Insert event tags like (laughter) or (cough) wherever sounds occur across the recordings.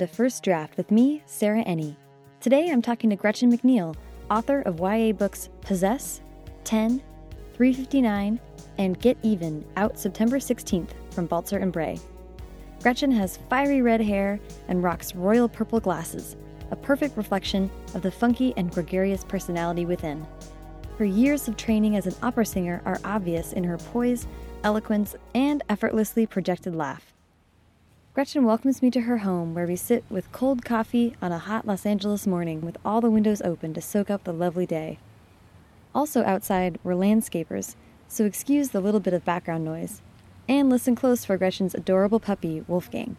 to First Draft with me, Sarah Ennie. Today I'm talking to Gretchen McNeil, author of YA books Possess, 10, 359, and Get Even, out September 16th from Balzer and Bray. Gretchen has fiery red hair and rocks royal purple glasses, a perfect reflection of the funky and gregarious personality within. Her years of training as an opera singer are obvious in her poise, eloquence, and effortlessly projected laugh. Gretchen welcomes me to her home where we sit with cold coffee on a hot Los Angeles morning with all the windows open to soak up the lovely day. Also outside were landscapers, so excuse the little bit of background noise. And listen close for Gretchen's adorable puppy, Wolfgang.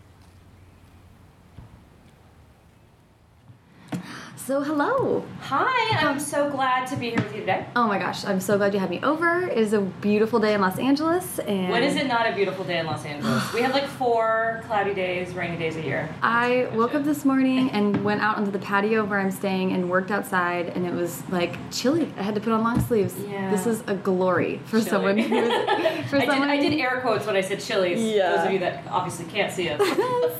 So, hello. Hi, I'm so glad to be here with you today. Oh my gosh, I'm so glad you had me over. It is a beautiful day in Los Angeles. And When is it not a beautiful day in Los Angeles? we have like four cloudy days, rainy days a year. I woke up this morning and went out onto the patio where I'm staying and worked outside, and it was like chilly. I had to put on long sleeves. Yeah. This is a glory for Chilly. someone who is, (laughs) for I did, someone I did air quotes when I said chilies. Yeah. Those of you that obviously can't see us.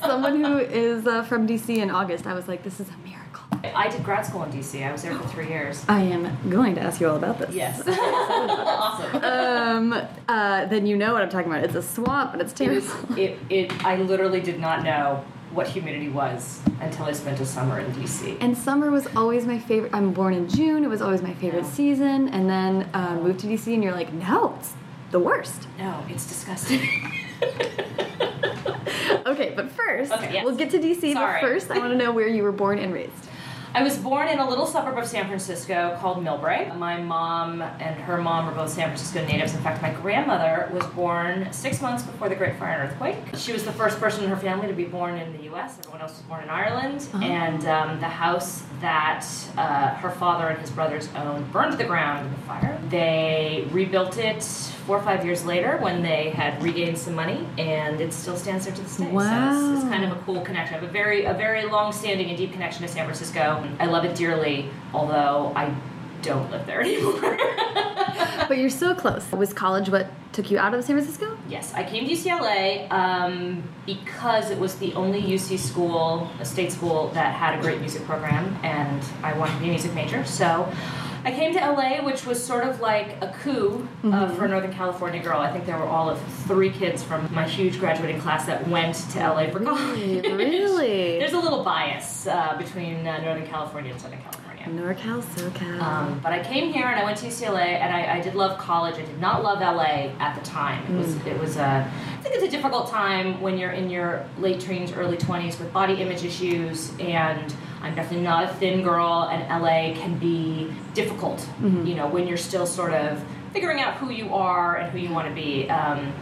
(laughs) someone who is uh, from DC in August. I was like, this is a miracle. I did grad school in DC. I was there for three years. (gasps) I am going to ask you all about this. Yes. (laughs) awesome. Um. Uh. Then you know what I'm talking about. It's a swamp, and it's terrible. was, it, it, I literally did not know what humidity was until I spent a summer in DC. And summer was always my favorite. I'm born in June. It was always my favorite Yeah. season. And then uh, moved to DC, and you're like, no, it's the worst. no, it's disgusting. (laughs) Okay, but first, Okay, yes. we'll get to DC. Sorry. But first, I want to know where you were born and raised. I was born in a little suburb of San Francisco called Millbrae. My mom and her mom were both San Francisco natives. In fact, my grandmother was born six months before the Great Fire and Earthquake. She was the first person in her family to be born in the U.S. Everyone else was born in Ireland. And um, the house that uh, her father and his brothers owned burned to the ground in the fire. They rebuilt it four or five years later when they had regained some money, and it still stands there to this day. So it's, it's kind of a cool connection. I have a very, a very long-standing and deep connection to San Francisco. I love it dearly, although I don't live there (laughs) anymore. But you're so close. Was college what took you out of San Francisco? yes, I came to UCLA um, because it was the only UC school, a state school, that had a great music program, and I wanted to be a music major. So I came to LA, which was sort of like a coup uh, for a Northern California girl. I think there were all of three kids from my huge graduating class that went to LA for college. (laughs) really? There's a little bias uh, between uh, Northern California and Southern California. NorCal, SoCal. Um, but I came here and I went to UCLA and I, I did love college. I did not love LA at the time. It was it was a I think it's a difficult time when you're in your late teens, early twenties with body image issues and I'm definitely not a thin girl and LA can be difficult. You know when you're still sort of figuring out who you are and who you want to be. Um,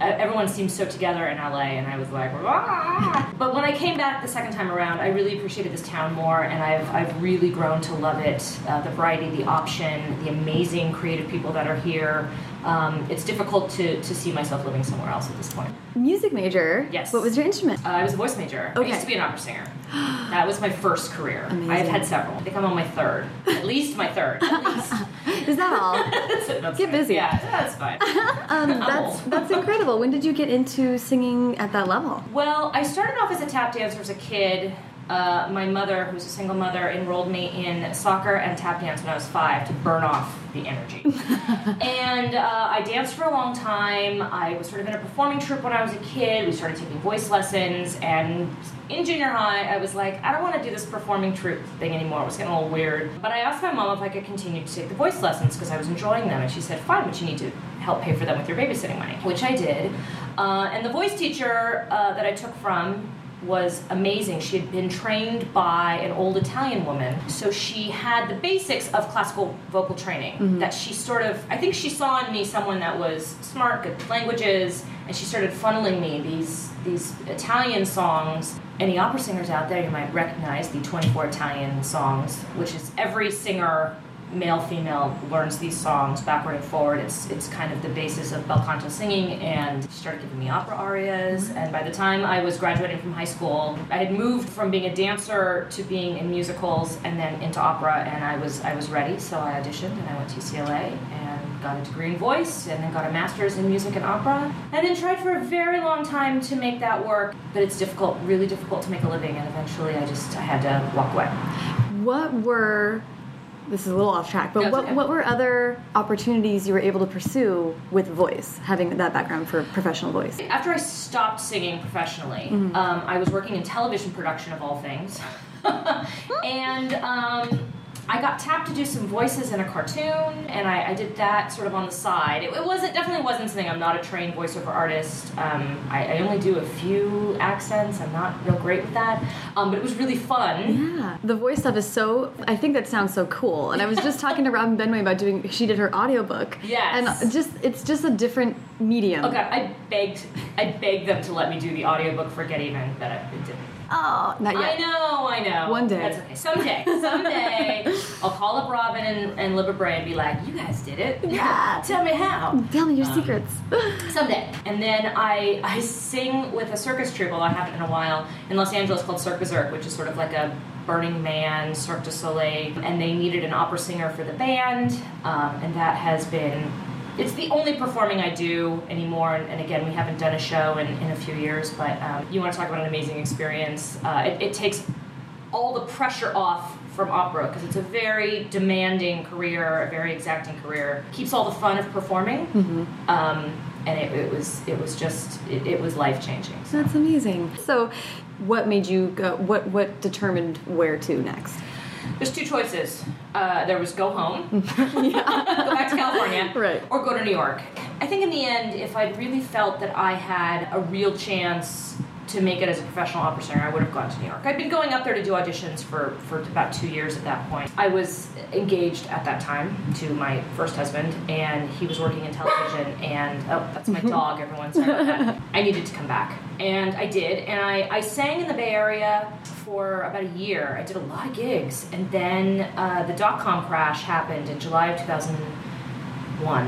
everyone seemed so together in LA, and I was like, "Rah!" but when I came back the second time around, I really appreciated this town more, and I've, I've really grown to love it. Uh, the variety, the option, the amazing creative people that are here. Um, it's difficult to, to see myself living somewhere else at this point. Music major. Yes. What was your instrument? Uh, I was a voice major. I Okay. used to be an opera singer. That was my first career. Amazing. I've had several. I think I'm on my third. At least my third. At (laughs) least. Is that all? (laughs) That's, that's Get fine. busy. Yeah, that's fine. (laughs) um, that's that's incredible. When did you get into singing at that level? Well, I started off as a tap dancer as a kid. Uh, my mother, who's a single mother, enrolled me in soccer and tap dance when I was five to burn off the energy. (laughs) and uh, I danced for a long time. I was sort of in a performing troupe when I was a kid. We started taking voice lessons, and in junior high, I was like, I don't want to do this performing troupe thing anymore. It was getting a little weird. But I asked my mom if I could continue to take the voice lessons because I was enjoying them, and she said, Fine, but you need to help pay for them with your babysitting money, which I did. Uh, and the voice teacher uh, that I took from was amazing. She had been trained by an old Italian woman, so she had the basics of classical vocal training. Mm-hmm. That she sort of, I think she saw in me someone that was smart, good languages, and she started funneling me these these Italian songs. Any opera singers out there, you might recognize the 24 Italian songs, which is every singer male female learns these songs backward and forward. It's it's kind of the basis of bel canto singing, and she started giving me opera arias. Mm-hmm. And by the time I was graduating from high school, I had moved from being a dancer to being in musicals, and then into opera. And I was I was ready, so I auditioned, and I went to UCLA and got a degree in voice, and then got a master's in music and opera, and then tried for a very long time to make that work. But it's difficult, really difficult to make a living, and eventually I just I had to walk away. What were this is a little off track, but That's what okay. what were other opportunities you were able to pursue with voice, having that background for professional voice? After I stopped singing professionally, Mm-hmm. um, I was working in television production of all things. (laughs) and um, I got tapped to do some voices in a cartoon, and I, I did that sort of on the side. It, it wasn't definitely wasn't something. I'm not a trained voiceover artist. Um, I, I only do a few accents. I'm not real great with that, um, but it was really fun. Yeah, the voice stuff is so. I think that sounds so cool. And I was just talking to Robin Benway about doing. She did her audiobook. Yes. and just it's just a different medium. Okay, I begged, I begged them to let me do the audiobook for Get Even, but I, it didn't. Oh, not I know, I know. One day. That's okay. Someday, someday, (laughs) I'll call up Robin and, and Libba Bray and be like, "You guys did it. Yeah. (laughs) Tell me how." Tell me your Um, secrets. (laughs) Someday. And then I I sing with a circus troupe, although I haven't in a while, in Los Angeles called Cirque Berzerk, which is sort of like a Burning Man, Cirque du Soleil, and they needed an opera singer for the band, um, and that has been. It's the only performing I do anymore, and, and again, we haven't done a show in, in a few years. But um, you want to talk about an amazing experience? Uh, it, it takes all the pressure off from opera because it's a very demanding career, a very exacting career. Keeps all the fun of performing, um, and it, it was it was just it, it was life changing. So. That's amazing. So, what made you go? What what determined where to next? There's two choices. Uh, there was go home, (laughs) go back to California, Right. or go to New York. I think in the end, if I'd really felt that I had a real chance to make it as a professional opera singer, I would have gone to New York. I'd been going up there to do auditions for, for about two years at that point. I was engaged at that time to my first husband, and he was working in television. And oh, that's my (laughs) dog. Everyone, sorry about that. I needed to come back, and I did. And I, I sang in the Bay Area for about a year. I did a lot of gigs, and then uh, the dot com crash happened in July of 2001,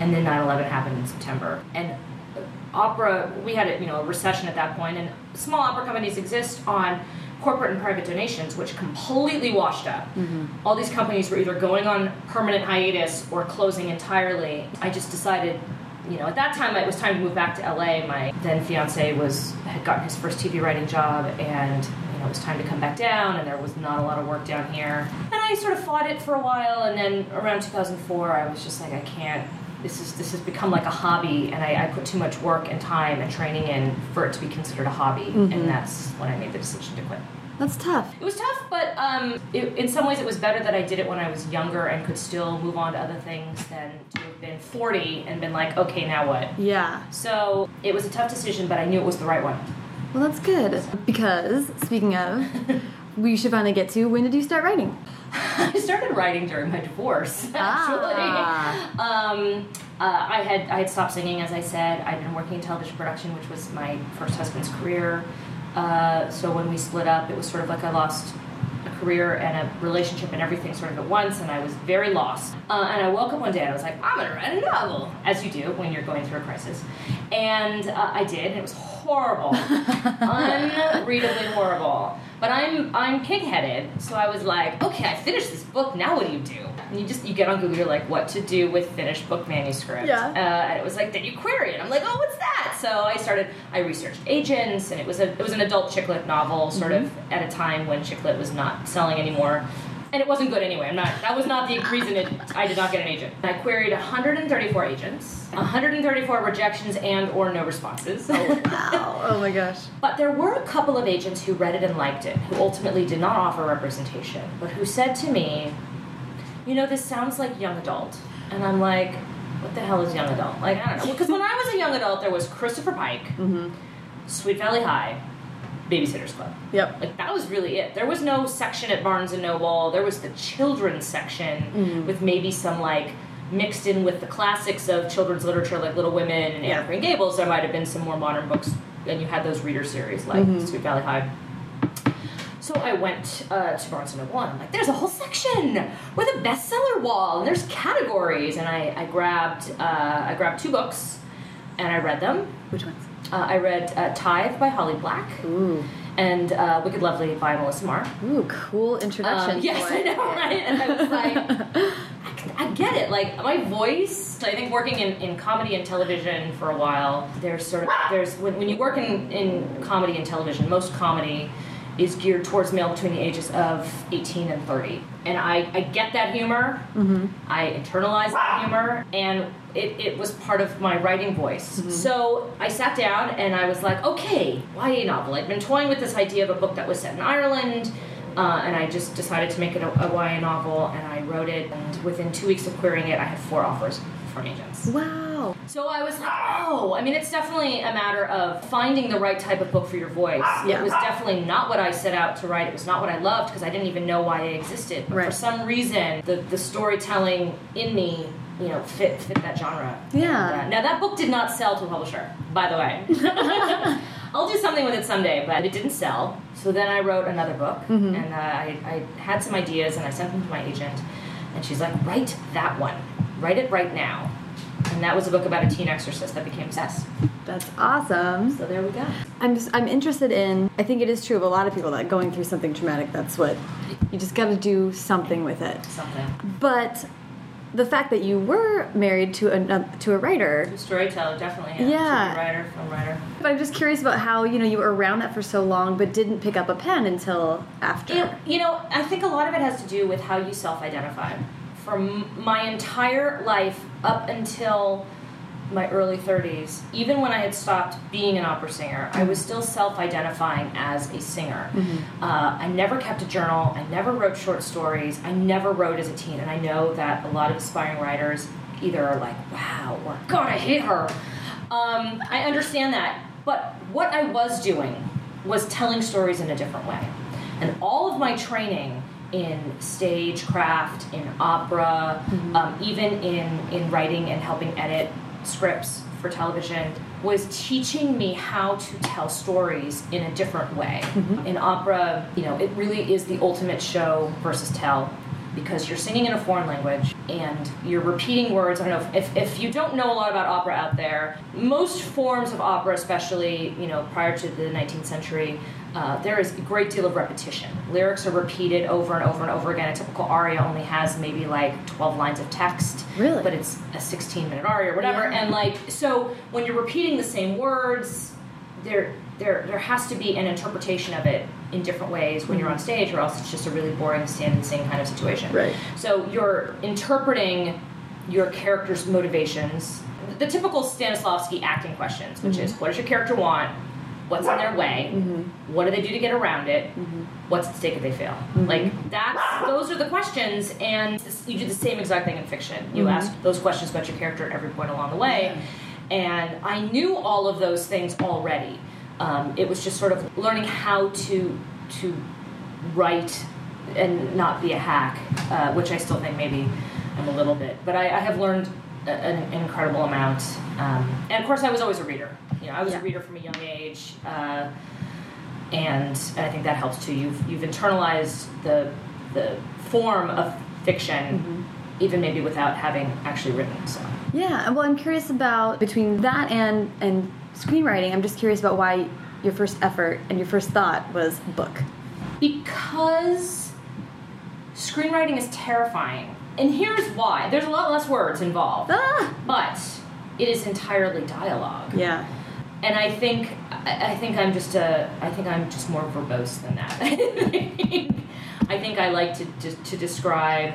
and then 9/11 happened in September. And uh, opera, we had a, you know a recession at that point, and small opera companies exist on corporate and private donations, which completely washed out. All these companies were either going on permanent hiatus or closing entirely. I just decided. You know, at that time it was time to move back to LA. My then fiance was had gotten his first TV writing job, and you know it was time to come back down. And there was not a lot of work down here. And I sort of fought it for a while, and then around 2004, I was just like, I can't. This is this has become like a hobby, and I, I put too much work and time and training in for it to be considered a hobby, mm-hmm. and that's when I made the decision to quit. That's tough. It was tough, but um, it, in some ways it was better that I did it when I was younger and could still move on to other things than to have been 40 and been like, okay, now what? Yeah. So it was a tough decision, but I knew it was the right one. Well, that's good. Because speaking of, (laughs) we should finally get to when did you start writing? I started writing during my divorce, (laughs) actually. Ah. Um, uh, I had I had stopped singing, as I said. I'd been working in television production, which was my first husband's career. Uh, so when we split up, it was sort of like I lost a career and a relationship and everything sort of at once, and I was very lost. Uh, and I woke up one day and I was like, I'm gonna write a novel, as you do when you're going through a crisis. And uh, I did, and it was horrible, (laughs) unreadably horrible. But I'm I'm pig-headed, so I was like, okay, I finished this book. Now what do you do? And you just you get on Google, you're like, what to do with finished book manuscript? Yeah. Uh, and it was like, then you query it. I'm like, oh, what's that? So I started. I researched agents, and it was a it was an adult chick lit novel, sort of at a time when chick lit was not selling anymore. And it wasn't good anyway. I'm not. That was not the reason it, I did not get an agent. I queried 134 agents, 134 rejections and or no responses. Oh, wow. (laughs) Oh my gosh. But there were a couple of agents who read it and liked it, who ultimately did not offer representation, but who said to me, you know, this sounds like young adult. And I'm like, what the hell is young adult? Like, I don't know. Because when I was a young adult, there was Christopher Pike, mm-hmm. Sweet Valley High, Babysitter's Club. Yep. Like, that was really it. There was no section at Barnes and Noble. There was the children's section with maybe some, like, mixed in with the classics of children's literature like Little Women and Anne of Green Gables. There might have been some more modern books, and you had those reader series like Sweet Valley High. So I went uh, to Barnes & Noble and I'm like, there's a whole section with a bestseller wall and there's categories. And I, I grabbed uh, I grabbed two books and I read them. Which ones? Uh, I read uh, Tithe by Holly Black Ooh. and uh, Wicked Lovely by Melissa Marr. Ooh, cool introduction. Um, yes, I know, (laughs) right? And I was like, (laughs) I, get it. Like my voice. I think working in, in comedy and television for a while, there's sort of there's when, when you work in, in comedy and television, most comedy is geared towards male between the ages of 18 and 30. And I, I get that humor. I internalize that humor, and it, it was part of my writing voice. So I sat down and I was like, okay, YA novel. I'd been toying with this idea of a book that was set in Ireland. Uh, and I just decided to make it a, a YA novel, and I wrote it. And within two weeks of querying it, I had four offers from agents. Wow. So I was like, oh, I mean, it's definitely a matter of finding the right type of book for your voice. Yeah. It was definitely not what I set out to write. It was not what I loved because I didn't even know why it existed. But Right. for some reason, the, the storytelling in me, you know, fit fit that genre. Yeah. And, uh, now that book did not sell to a publisher, by the way. (laughs) I'll do something with it someday, but it didn't sell. So then I wrote another book, Mm-hmm. and uh, I, I had some ideas, and I sent them to my agent, and she's like, "Write that one. Write it right now." And that was a book about a teen exorcist that became obsessed. That's awesome. So there we go. I'm just, I'm interested in. I think it is true of a lot of people that going through something traumatic. That's what you just got to do something with it. Something. But the fact that you were married to a uh, to a writer. Storyteller, definitely. Yeah. TV writer, film writer. But I'm just curious about how you know you were around that for so long, but didn't pick up a pen until after. It, you know, I think a lot of it has to do with how you self-identify. For m- my entire life, up until my early 30s, even when I had stopped being an opera singer, I was still self-identifying as a singer. Uh, I never kept a journal. I never wrote short stories. I never wrote as a teen, and I know that a lot of aspiring writers either are like, "Wow," or "God, I hate her." Um, I understand that, but what I was doing was telling stories in a different way, and all of my training in stagecraft, in opera, um, even in in writing and helping edit scripts for television was teaching me how to tell stories in a different way. Mm-hmm. In opera, you know, it really is the ultimate show versus tell because you're singing in a foreign language and you're repeating words. I don't know if, if, if you don't know a lot about opera out there, most forms of opera, especially you know prior to the 19th century, uh, there is a great deal of repetition. Lyrics are repeated over and over and over again. A typical aria only has maybe like 12 lines of text, Really? but it's a 16 minute aria or whatever. Yeah. And like so, when you're repeating the same words, there there there has to be an interpretation of it in different ways when you're on mm-hmm. stage, or else it's just a really boring stand and sing kind of situation. Right. So you're interpreting your character's motivations. The typical Stanislavski acting questions, which is mm-hmm. what does your character want? What's in their way? Mm-hmm. What do they do to get around it? What's at stake if they fail? Like that's those are the questions, and you do the same exact thing in fiction. You ask those questions about your character at every point along the way, and I knew all of those things already. Um, it was just sort of learning how to to write and not be a hack, uh, which I still think maybe I'm a little bit. But I, I have learned a, an incredible amount, um, and of course I was always a reader. You know, I was Yeah. a reader from a young age, uh, and I think that helps too. You've you've internalized the the form of fiction, even maybe without having actually written. So. Yeah, well, I'm curious about between that and and screenwriting. I'm just curious about why your first effort and your first thought was book. Because screenwriting is terrifying. And here's why. There's a lot less words involved. Ah, But it is entirely dialogue. yeah, And I think I think I'm just a I think I'm just more verbose than that. (laughs) I think I think I like to to, to describe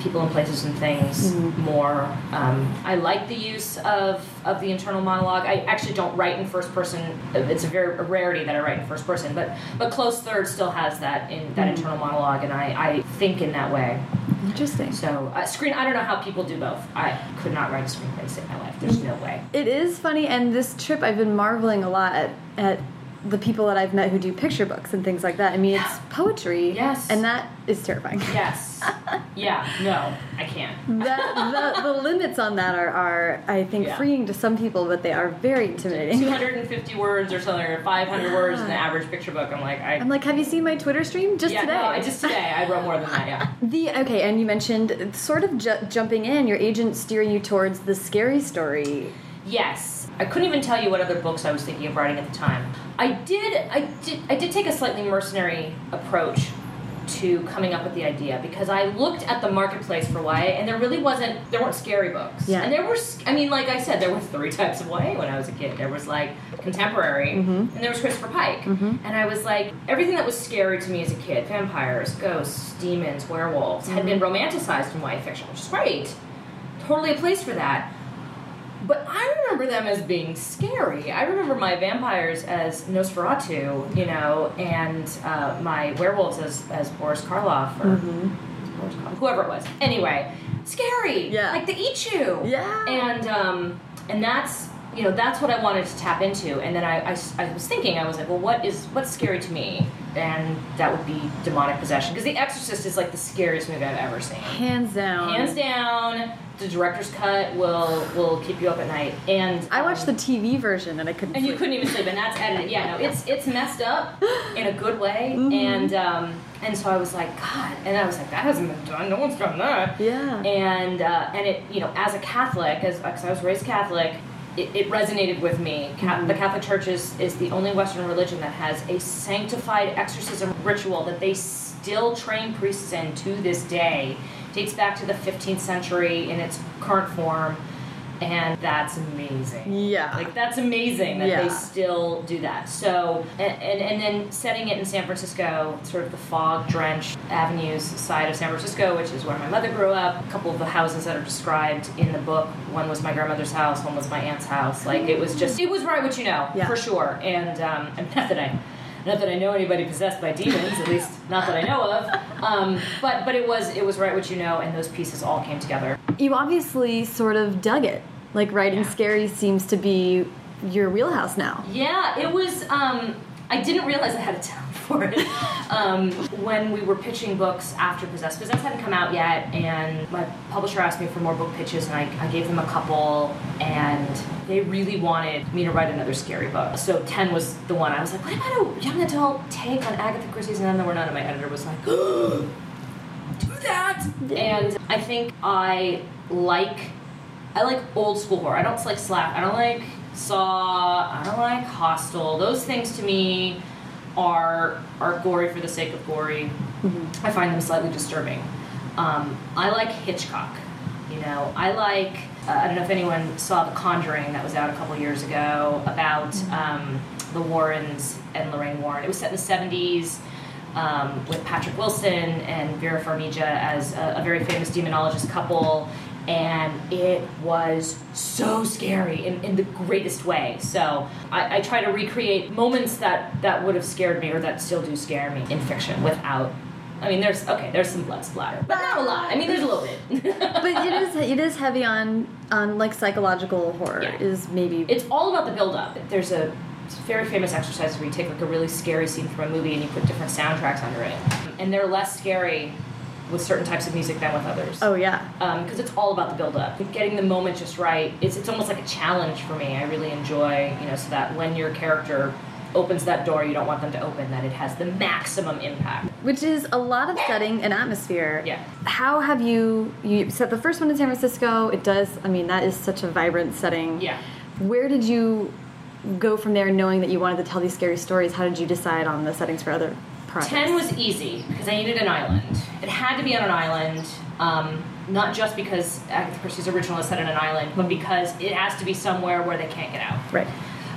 people and places and things more. Um, I like the use of, of the internal monologue. I actually don't write in first person. It's a very a rarity that I write in first person, but but close third still has that in that internal monologue, and I, I think in that way. interesting. So uh, screen. I don't know how people do both. I could not write a screenplay in my life. There's no way. It is funny, and this trip I've been marveling a lot at, at the people that I've met who do picture books and things like that. I mean, it's (gasps) poetry. Yes. And that is terrifying. Yes. (laughs) yeah. No, I can't. that, the, the limits on that are, are I think, Yeah. freeing to some people, but they are very intimidating. 250 words or something, or 500 words in the average picture book. I'm like, I. I'm like, have you seen my Twitter stream just yeah, today? no, I just today I wrote more than that. Yeah. (laughs) The okay, and you mentioned sort of ju jumping in. Your agent steering you towards the scary story. Yes. I couldn't even tell you what other books I was thinking of writing at the time. I did I did I did take a slightly mercenary approach to coming up with the idea because I looked at the marketplace for YA and there really wasn't there weren't scary books. Yeah. And there were I mean like I said there were three types of YA when I was a kid. There was like contemporary mm-hmm. and there was Christopher Pike. Mm-hmm. And I was like everything that was scary to me as a kid, vampires, ghosts, demons, werewolves had mm-hmm. been romanticized in YA fiction, which is great. Totally a place for that. But I remember them as being scary. I remember my vampires as Nosferatu, you know, and uh, my werewolves as, as Boris Karloff or Boris Karloff, whoever it was. Anyway, scary. Yeah. Like they eat you. Yeah. And um, and that's you know that's what I wanted to tap into. And then I I was thinking I was like, well, what is what's scary to me? And that would be demonic possession because The Exorcist is like the scariest movie I've ever seen Hands down. hands down the director's cut will will keep you up at night and I watched the um, TV version and I couldn't. and you couldn't even sleep and that's edited yeah no it's it's messed up in a good way and um and so i was like god and i was like that hasn't been done no one's done that Yeah. and uh, and it you know as a catholic as because i was raised catholic it, it resonated with me. Ca- The Catholic Church is, is the only Western religion that has a sanctified exorcism ritual that they still train priests in to this day. Dates back to the 15th century in its current form, and that's amazing. Yeah. Like that's amazing that Yeah. they still do that. So and, and and then setting it in San Francisco, sort of the fog drenched avenues side of San Francisco, which is where my mother grew up. A couple of the houses that are described in the book, one was my grandmother's house, one was my aunt's house. Like it was just it was right what you know Yeah. for sure. And um, and (laughs) not that I. Not that I know anybody possessed by demons, at least not that I know of. Um, but but it was it was right what you know, and those pieces all came together. you obviously sort of dug it. Like writing Yeah. scary seems to be your wheelhouse now. Yeah, it was. Um, I didn't realize I had a talent (laughs) for it um, when we were pitching books after Possessed. Possessed hadn't come out yet, and my publisher asked me for more book pitches, and I, I gave them a couple, and they really wanted me to write another scary book. So 10 was the one. I was like, what about a young adult take on Agatha Christie's and then there were none, and my editor was like, (gasps) do that! And I think I like I like old school horror. I don't like slap. I don't like Saw. I don't like Hostel. Those things to me are are gory for the sake of gory. I find them slightly disturbing. Um, I like Hitchcock. You know, I like. Uh, I don't know if anyone saw The Conjuring that was out a couple years ago about um, the Warrens and Lorraine Warren. It was set in the seventies um, with Patrick Wilson and Vera Farmiga as a, a very famous demonologist couple, and it was so scary in, in the greatest way. So I, I try to recreate moments that that would have scared me or that still do scare me in fiction without. I mean, there's okay, there's some blood splatter, but not a lot. I mean, there's a little bit. (laughs) But it is it is heavy on on like psychological horror. Yeah. Is maybe it's all about the buildup. There's a very famous exercise where you take like a really scary scene from a movie and you put different soundtracks under it, and they're less scary with certain types of music than with others. oh yeah. Um, because it's all about the build up, getting the moment just right. It's it's almost like a challenge for me. I really enjoy you know so that when your character opens that door you don't want them to open that it has the maximum impact. Which is a lot of setting and atmosphere. Yeah. How have you you set the first one in San Francisco? It does. I mean, that is such a vibrant setting. Yeah. Where did you go from there, knowing that you wanted to tell these scary stories? How did you decide on the settings for other projects? 10 was easy because I needed an island. It had to be on an island, um, not just because Agatha Christie's original is set on an island, but because it has to be somewhere where they can't get out. right.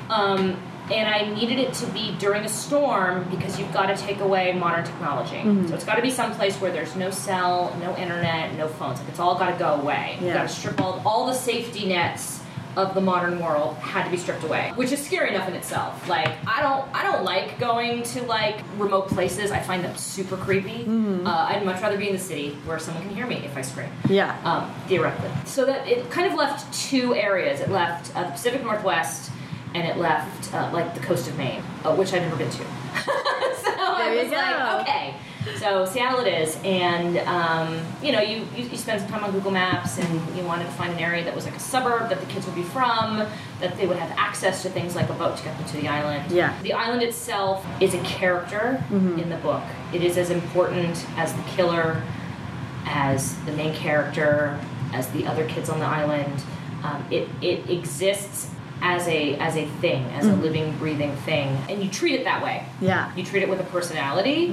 Um, and I needed it to be during a storm because you've got to take away modern technology. So it's got to be someplace where there's no cell, no internet, no phones. Like it's all got to go away. You've Yeah. got to strip all, all the safety nets of the modern world had to be stripped away, which is scary enough in itself. Like I don't, I don't like going to like remote places. I find them super creepy. Uh, I'd much rather be in the city where someone can hear me if I scream Yeah. um, theoretically. So that it kind of left two areas. It left uh, the Pacific Northwest and it left uh, like the coast of Maine, uh, which I've never been to. (laughs) so I There you was like, okay. So Seattle it is, and um, you know, you, you you spend some time on Google Maps, and you wanted to find an area that was like a suburb that the kids would be from, that they would have access to things like a boat to get them to the island. Yeah. The island itself is a character Mm-hmm. in the book. It is as important as the killer, as the main character, as the other kids on the island. Um, it it exists as a as a thing, as a living, breathing thing, and you treat it that way. Mm-hmm. Yeah. You treat it with a personality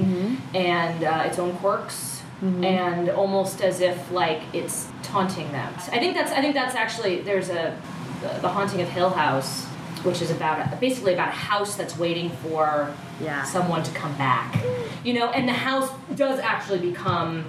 and uh, its own quirks, and almost as if like it's taunting them. I think that's I think that's actually there's a the, the haunting of Hill House, which is about a, basically about a house that's waiting for Yeah. someone to come back. You know, and the house does actually become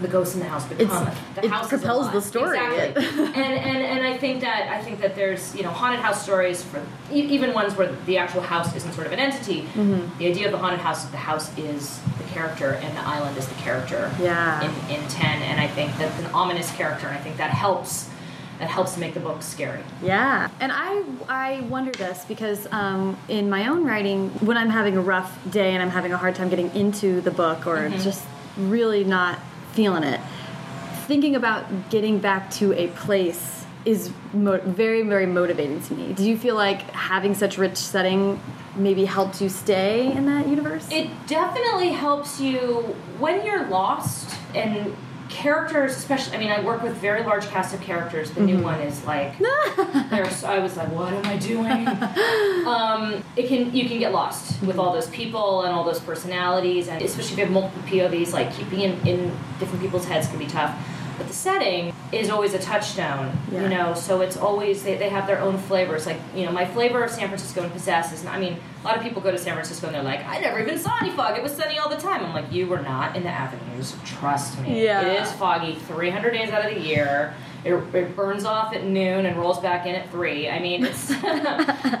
the ghosts in the house become the it house propels the story. exactly (laughs) and, and and I think that I think that there's you know haunted house stories for even ones where the actual house isn't sort of an entity. Mm-hmm. The idea of the haunted house the house is the character and the island is the character. Yeah. In in ten, and I think that's an ominous character, and I think that helps. That helps make the book scary. Yeah, and I I wonder this because um, in my own writing, when I'm having a rough day and I'm having a hard time getting into the book or just really not feeling it, thinking about getting back to a place is very very motivating to me. Do you feel like having such rich setting maybe helped you stay in that universe? It definitely helps you when you're lost and characters, especially. I mean, I work with very large cast of characters. The new one is like, (laughs) there's. I was like, what am I doing? (laughs) um, it can you can get lost with all those people and all those personalities, and especially if you have multiple POVs, like keeping in, in different people's heads can be tough. But the setting is always a touchstone, Yeah. you know. So it's always they, they have their own flavors. Like you know, my flavor of San Francisco and Possess is, I mean, a lot of people go to San Francisco and they're like, I never even saw any fog. It was sunny all the time. I'm like, you were not in the avenues. Trust me. Yeah. It is foggy 300 days out of the year. It, it burns off at noon and rolls back in at three. I mean, it's. (laughs) um,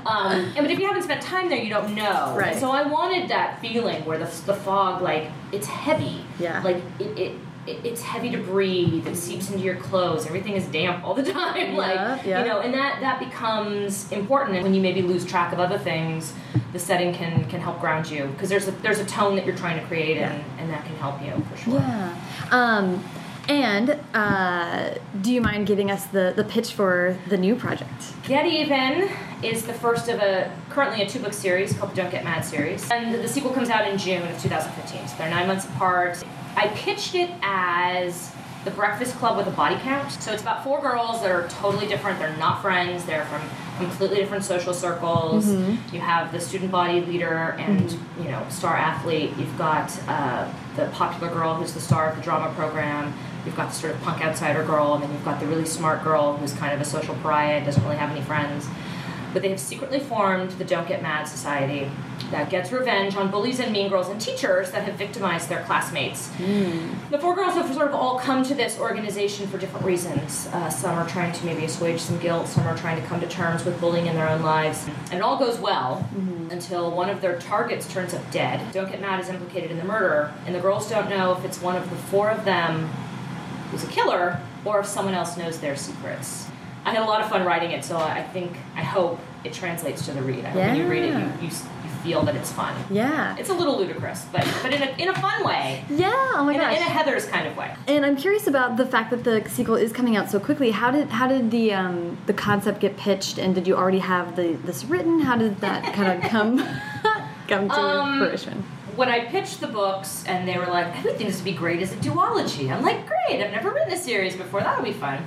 and, but if you haven't spent time there, you don't know. Right. And so I wanted that feeling where the, the fog, like, it's heavy. Yeah. Like it, it, it it's heavy to breathe. It seeps into your clothes. Everything is damp all the (laughs) time. Yeah, like yeah. you know, and that that becomes important. And when you maybe lose track of other things, the setting can can help ground you because there's a there's a tone that you're trying to create, and and that can help you for sure. Yeah. Um, and uh, do you mind giving us the, the pitch for the new project? Get Even is the first of a currently a two book series called the Don't Get Mad series, and the sequel comes out in June of 2015. So they're nine months apart. I pitched it as the Breakfast Club with a body count. So it's about four girls that are totally different. They're not friends. They're from completely different social circles. You have the student body leader and you know star athlete. You've got uh, the popular girl who's the star of the drama program. You've got the sort of punk outsider girl, and then you've got the really smart girl who's kind of a social pariah, doesn't really have any friends. But they have secretly formed the Don't Get Mad Society that gets revenge on bullies and mean girls and teachers that have victimized their classmates. The four girls have sort of all come to this organization for different reasons. Uh, some are trying to maybe assuage some guilt, some are trying to come to terms with bullying in their own lives. And it all goes well until one of their targets turns up dead. Don't Get Mad is implicated in the murder, and the girls don't know if it's one of the four of them who's a killer or if someone else knows their secrets. I had a lot of fun writing it, so I think, I hope it translates to the read. I hope when you read it, you, you, you feel that it's fun. Yeah. It's a little ludicrous, but, but in, a, in a fun way. Yeah, oh my In a, gosh. in a Heathers kind of way. And I'm curious about the fact that the sequel is coming out so quickly. How did how did the um, the concept get pitched, and did you already have the this written? How did that kind of (laughs) come come to Um, fruition? When I pitched the books and they were like, I would think this would be great as a duology. I'm like, great, I've never written a series before, that'll be fun.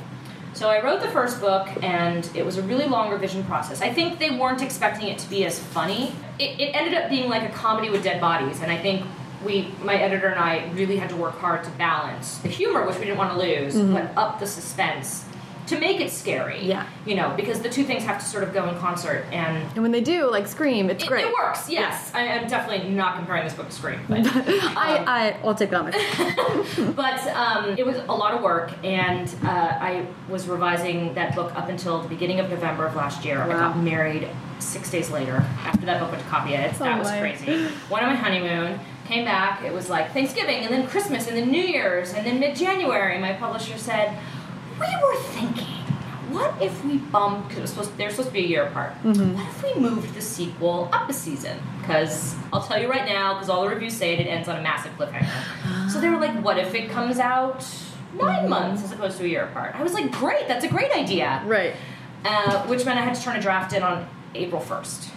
So I wrote the first book and it was a really long revision process. I think they weren't expecting it to be as funny. It, it ended up being like a comedy with dead bodies, and I think we, my editor and I, really had to work hard to balance the humor, which we didn't want to lose, mm-hmm. but up the suspense to make it scary. Yeah. You know, because the two things have to sort of go in concert and And when they do, like Scream, it's it, great. it works, yes. I, I'm definitely not comparing this book to Scream, but (laughs) I, I I'll take that on (laughs) but um, it was a lot of work, and uh, I was revising that book up until the beginning of November of last year. I got married six days later after that book went to copy edits. That Oh was my. crazy. Went on my honeymoon, came back. It was like Thanksgiving, and then Christmas, and then New Year's, and then mid January. My publisher said, "We were thinking." what if we bumped because they're supposed to be a year apart. Mm-hmm. What if we moved the sequel up a season? Because I'll tell you right now, because all the reviews say it, it ends on a massive cliffhanger. so they were like, what if it comes out 9 Mm-hmm. months as opposed to a year apart? I was like, great, that's a great idea. Right. Uh, which meant I had to turn a draft in on April first.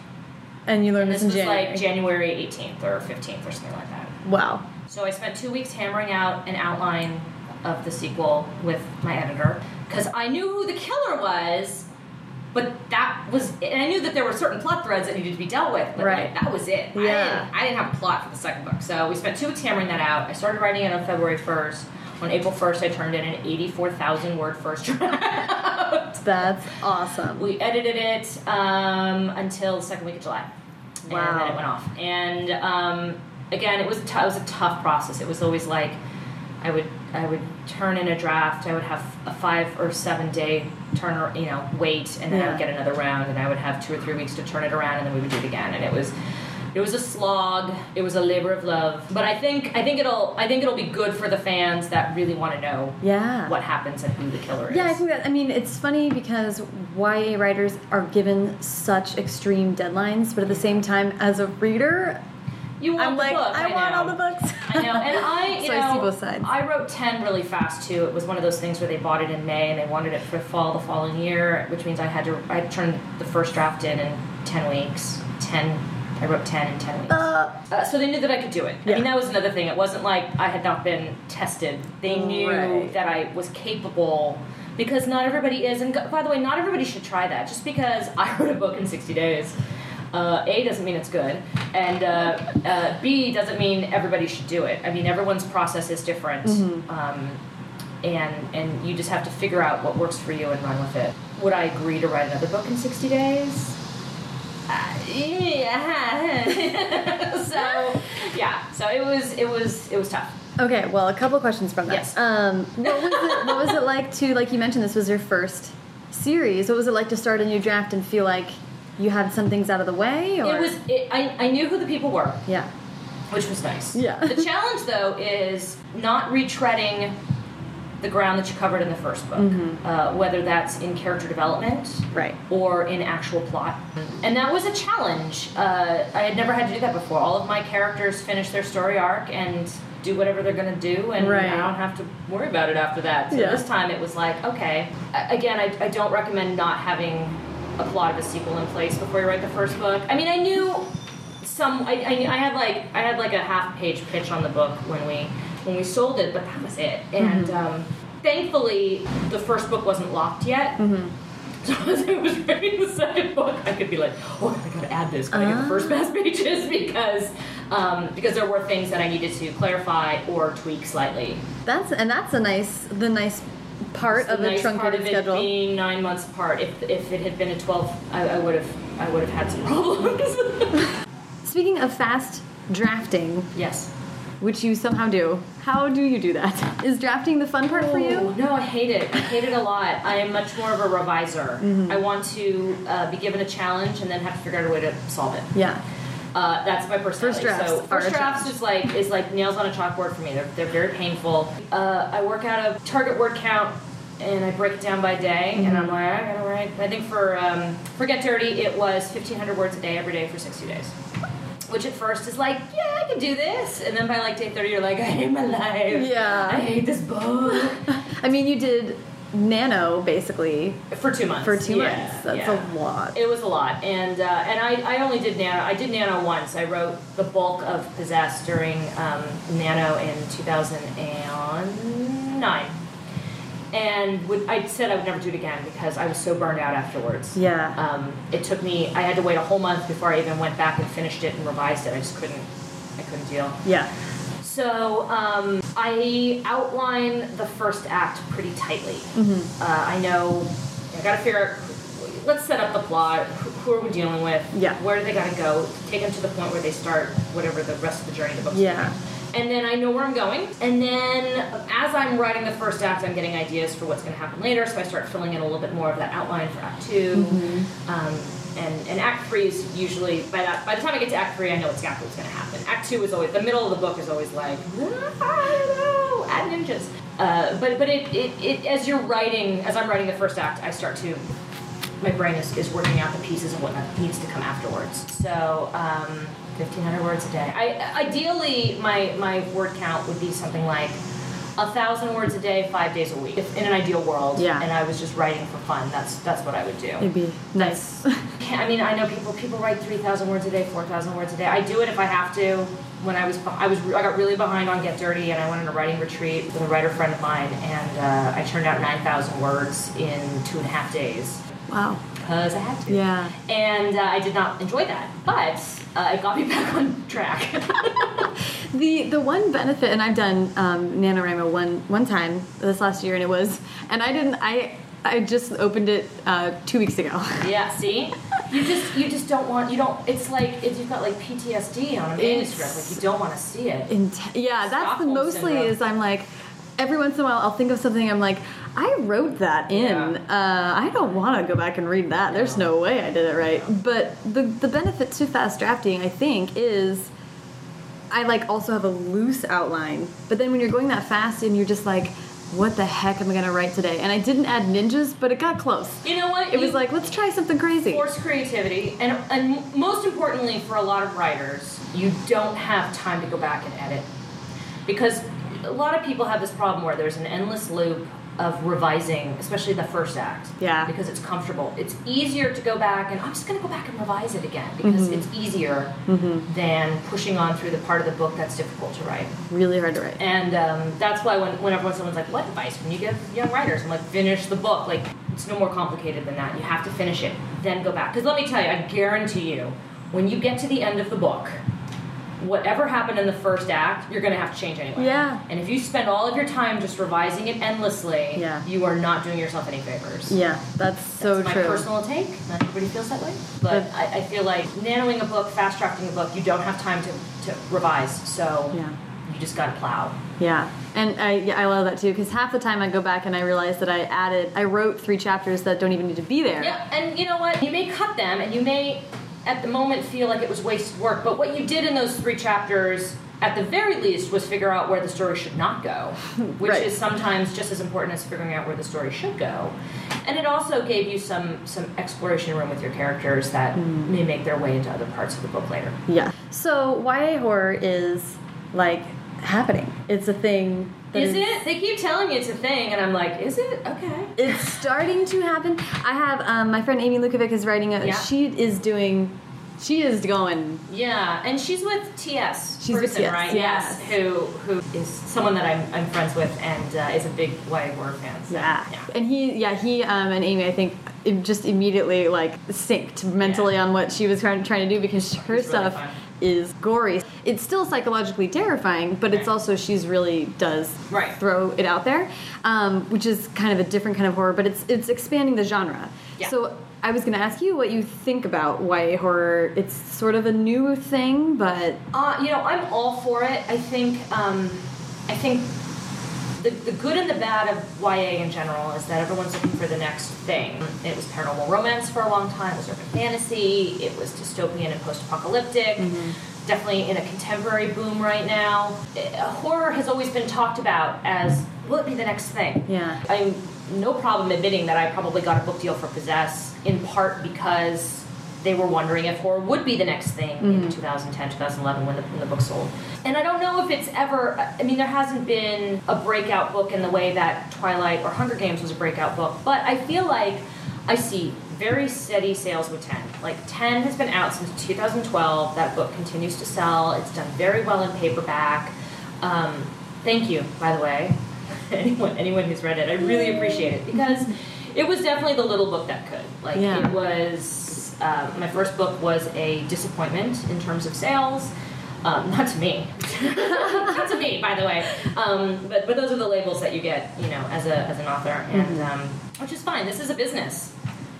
And you learned This this, was in January. like January 18th or 15th or something like that. wow. So I spent two weeks hammering out an outline of the sequel with my editor because I knew who the killer was, but that was, and I knew that there were certain plot threads that needed to be dealt with, but Right. like, that was it. I, Yeah. didn't, I didn't have a plot for the second book. So we spent two weeks hammering that out. I started writing it on February 1st. On April 1st, I turned in an 84,000 word first draft. (laughs) That's awesome. We edited it um, until the second week of July. And Wow. then it went off. And um, again, it was it was a tough process. It was always like I would I would turn in a draft. I would have a five or seven day turn you know wait, and then I would get another round, and I would have two or three weeks to turn it around, and then we would do it again. And it was. It was a slog. It was a labor of love, but I think I think it'll I think it'll be good for the fans that really want to know yeah. what happens and who the killer is. Yeah, I think that. I mean, it's funny because YA writers are given such extreme deadlines, but at the same time, as a reader, you want I'm the like, book. I, want know. all the books. I know, and (laughs) I, you So I know, see both sides. I wrote ten really fast too. It was one of those things where they bought it in May and they wanted it for fall the following year, which means I had to I turned the first draft in in ten weeks. Ten, I wrote ten in ten weeks. Uh, Uh, so they knew that I could do it. I mean, that was another thing. It wasn't like I had not been tested. They knew Right. that I was capable because not everybody is. And by the way, not everybody should try that. Just because I (laughs) wrote a book in 60 days, uh, A doesn't mean it's good, and uh, uh, B doesn't mean everybody should do it. I mean, everyone's process is different. Um, and and you just have to figure out what works for you and run with it. Would I agree to write another book in 60 days? Uh, yeah. (laughs) so yeah, so it was it was it was tough. okay, well, a couple questions from that. Yes. Um, what was it? What was it like to, like you mentioned, this was your first series. What was it like to start a new draft and feel like you had some things out of the way? Or It was it, I I knew who the people were, yeah, which was nice. Yeah. The challenge though is not retreading the ground that you covered in the first book, uh, whether that's in character development right. or in actual plot. And that was a challenge. Uh, I had never had to do that before. All of my characters finish their story arc and do whatever they're going to do, and Right. I don't have to worry about it after that. So Yeah. this time it was like, okay. Again, I, I don't recommend not having a plot of a sequel in place before you write the first book. I mean, I knew some. I, I, I had like I had like a half page pitch on the book when we when we sold it, but that was it. And um, thankfully, the first book wasn't locked yet. (laughs) So as I was writing the second book, I could be like, "Oh, I gotta add this. Gotta get the first past pages (laughs) because um, because there were things that I needed to clarify or tweak slightly." That's and that's a nice, the nice part of a nice truncated part of it schedule. being nine months apart. If if it had been a twelve, I, I would have I would have had some (laughs) problems. (laughs) Speaking of fast drafting, yes. which you somehow do, how do you do that? Is drafting the fun part for Oh, you? No, I hate it. I hate it a lot. I am much more of a reviser. Mm-hmm. I want to uh, be given a challenge and then have to figure out a way to solve it. Yeah. Uh, that's my personality. drafts so first drafts is like is like nails on a chalkboard for me. They're, they're very painful. Uh, I work out of target word count and I break it down by day. And Mm-hmm. I'm like, I gotta write. I think for um, for Get Dirty, it was 1,500 words a day every day for 60 days. Which at first is like, yeah, I can do this, and then by like day 30, you're like, I hate my life. Yeah. I hate this book. (laughs) I mean, you did NaNo basically for two months. for two Yeah, months. That's yeah. a lot. It was a lot, and uh, and I, I only did NaNo. I did NaNo once. I wrote the bulk of Possessed during um, NaNo in 2009, and would, I said I would never do it again because I was so burned out afterwards. Yeah. Um, it took me. I had to wait a whole month before I even went back and finished it and revised it. I just couldn't. I couldn't deal. yeah. So um, I outline the first act pretty tightly. Uh, I know I got to figure out. Let's set up the plot. Who, who are we dealing with? Yeah. Where do they got to go? Take them to the point where they start whatever the rest of the journey the book. Yeah. And then I know where I'm going. And then as I'm writing the first act, I'm getting ideas for what's going to happen later. So I start filling in a little bit more of that outline for Act 2 Um, and, and Act Three is usually by that by the time I get to Act Three, I know exactly what's going to happen. Act Two is always the middle of the book is always like I don't know, add ninjas. uh, but but it, it, it as you're writing, as I'm writing the first act, I start to my brain is, is working out the pieces of what needs to come afterwards. So, um, 1,500 words a day. I, ideally, my, my word count would be something like a thousand words a day, five days a week. If in an ideal world, Yeah. and I was just writing for fun, that's that's what I would do. It'd be nice. (laughs) I mean, I know people people write 3,000 words a day, 4,000 words a day. I do it if I have to. When I was I was I got really behind on Get Dirty, and I went on a writing retreat with a writer friend of mine, and uh, I turned out 9,000 words in two and a half days wow. Because I had to. Yeah. And uh, I did not enjoy that, but uh, it got me (laughs) back on track. (laughs) The the one benefit, and I've done um, NaNoWriMo one one time this last year, and it was, and I didn't, I I just opened it uh, two weeks ago. (laughs) yeah, see, you just you just don't want you don't. It's like if you've got like PTSD on a manuscript, like you don't want to see it. Int- yeah, that's the mostly syndrome. is I'm like, every once in a while I'll think of something I'm like, I wrote that in. Yeah. Uh, I don't want to go back and read that. There's no way I did it right. But the the benefit to fast drafting, I think, is I like also have a loose outline. But then when you're going that fast and you're just like, what the heck am I gonna write today? And I didn't add ninjas, but it got close. You know what? It was like, let's try something crazy. force creativity and and most importantly for a lot of writers you don't have time to go back and edit because a lot of people have this problem where there's an endless loop of revising especially the first act Yeah. because it's comfortable it's easier to go back and i'm just going to go back and revise it again because Mm-hmm. it's easier than pushing on through the part of the book that's difficult to write Really hard to write. and um, that's why when, whenever someone's like, "What advice can you give young writers?" I'm like, "Finish the book. Like, it's no more complicated than that. You have to finish it, then go back. Because let me tell you, I guarantee you, when you get to the end of the book, whatever happened in the first act, you're going to have to change anyway. Yeah. And if you spend all of your time just revising it endlessly, Yeah. you are not doing yourself any favors. Yeah, that's so That's my true. personal take. Not everybody feels that way, but But- I, I feel like nanoing a book, fast drafting a book, you don't have time to, to revise. So Yeah. you just got to plow. Yeah, and I yeah, I love that too because half the time I go back and I realize that I added I wrote three chapters that don't even need to be there. Yeah, and you know what? You may cut them, and you may, at the moment, feel like it was wasted work. But what you did in those three chapters, at the very least, was figure out where the story should not go, (laughs) which Right. is sometimes just as important as figuring out where the story should go. And it also gave you some some exploration room with your characters that Mm. may make their way into other parts of the book later. Yeah. So YA horror is like happening. It's a thing. Is it? They keep telling me it's a thing, and I'm like, is it? Okay. It's (laughs) starting to happen. I have um, my friend Amy Lukavics is writing a. Yeah. She is doing. She is going. Yeah, and she's with TS. She's with person, TS, right? yes. Who who is someone that I'm, I'm friends with and uh, is a big YA horror fan. So, Yeah. yeah. And he, yeah, he um, and Amy, I think, just immediately like synced mentally Yeah. on what she was trying, trying to do because her It's stuff fun. Is gory. It's still psychologically terrifying, but it's also she's really does Right. throw it out there, um, which is kind of a different kind of horror, but it's it's expanding the genre. Yeah. So. I was going to ask you what you think about YA horror. It's sort of a new thing, but Uh, you know, I'm all for it. I think um, I think the, the good and the bad of YA in general is that everyone's looking for the next thing. It was paranormal romance for a long time. It was urban fantasy. It was dystopian and post-apocalyptic. Definitely in a contemporary boom right now. Uh, horror has always been talked about as will it be the next thing? Yeah. I'm no problem admitting that I probably got a book deal for Possess in part because they were wondering if horror would be the next thing in 2010, 2011 when the, when the book sold. And I don't know if it's ever, I mean, there hasn't been a breakout book in the way that Twilight or Hunger Games was a breakout book, but I feel like I see very steady sales with 10. Like 10 has been out since 2012. That book continues to sell. It's done very well in paperback. Um, thank you, by the way, (laughs) anyone anyone who's read it. I really appreciate it because it was definitely the little book that could. Like Yeah. it was. Uh, my first book was a disappointment in terms of sales. Um, (laughs) not to me, (laughs) not to me, by the way. Um, but but those are the labels that you get, you know, as a as an author, and um, which is fine. This is a business,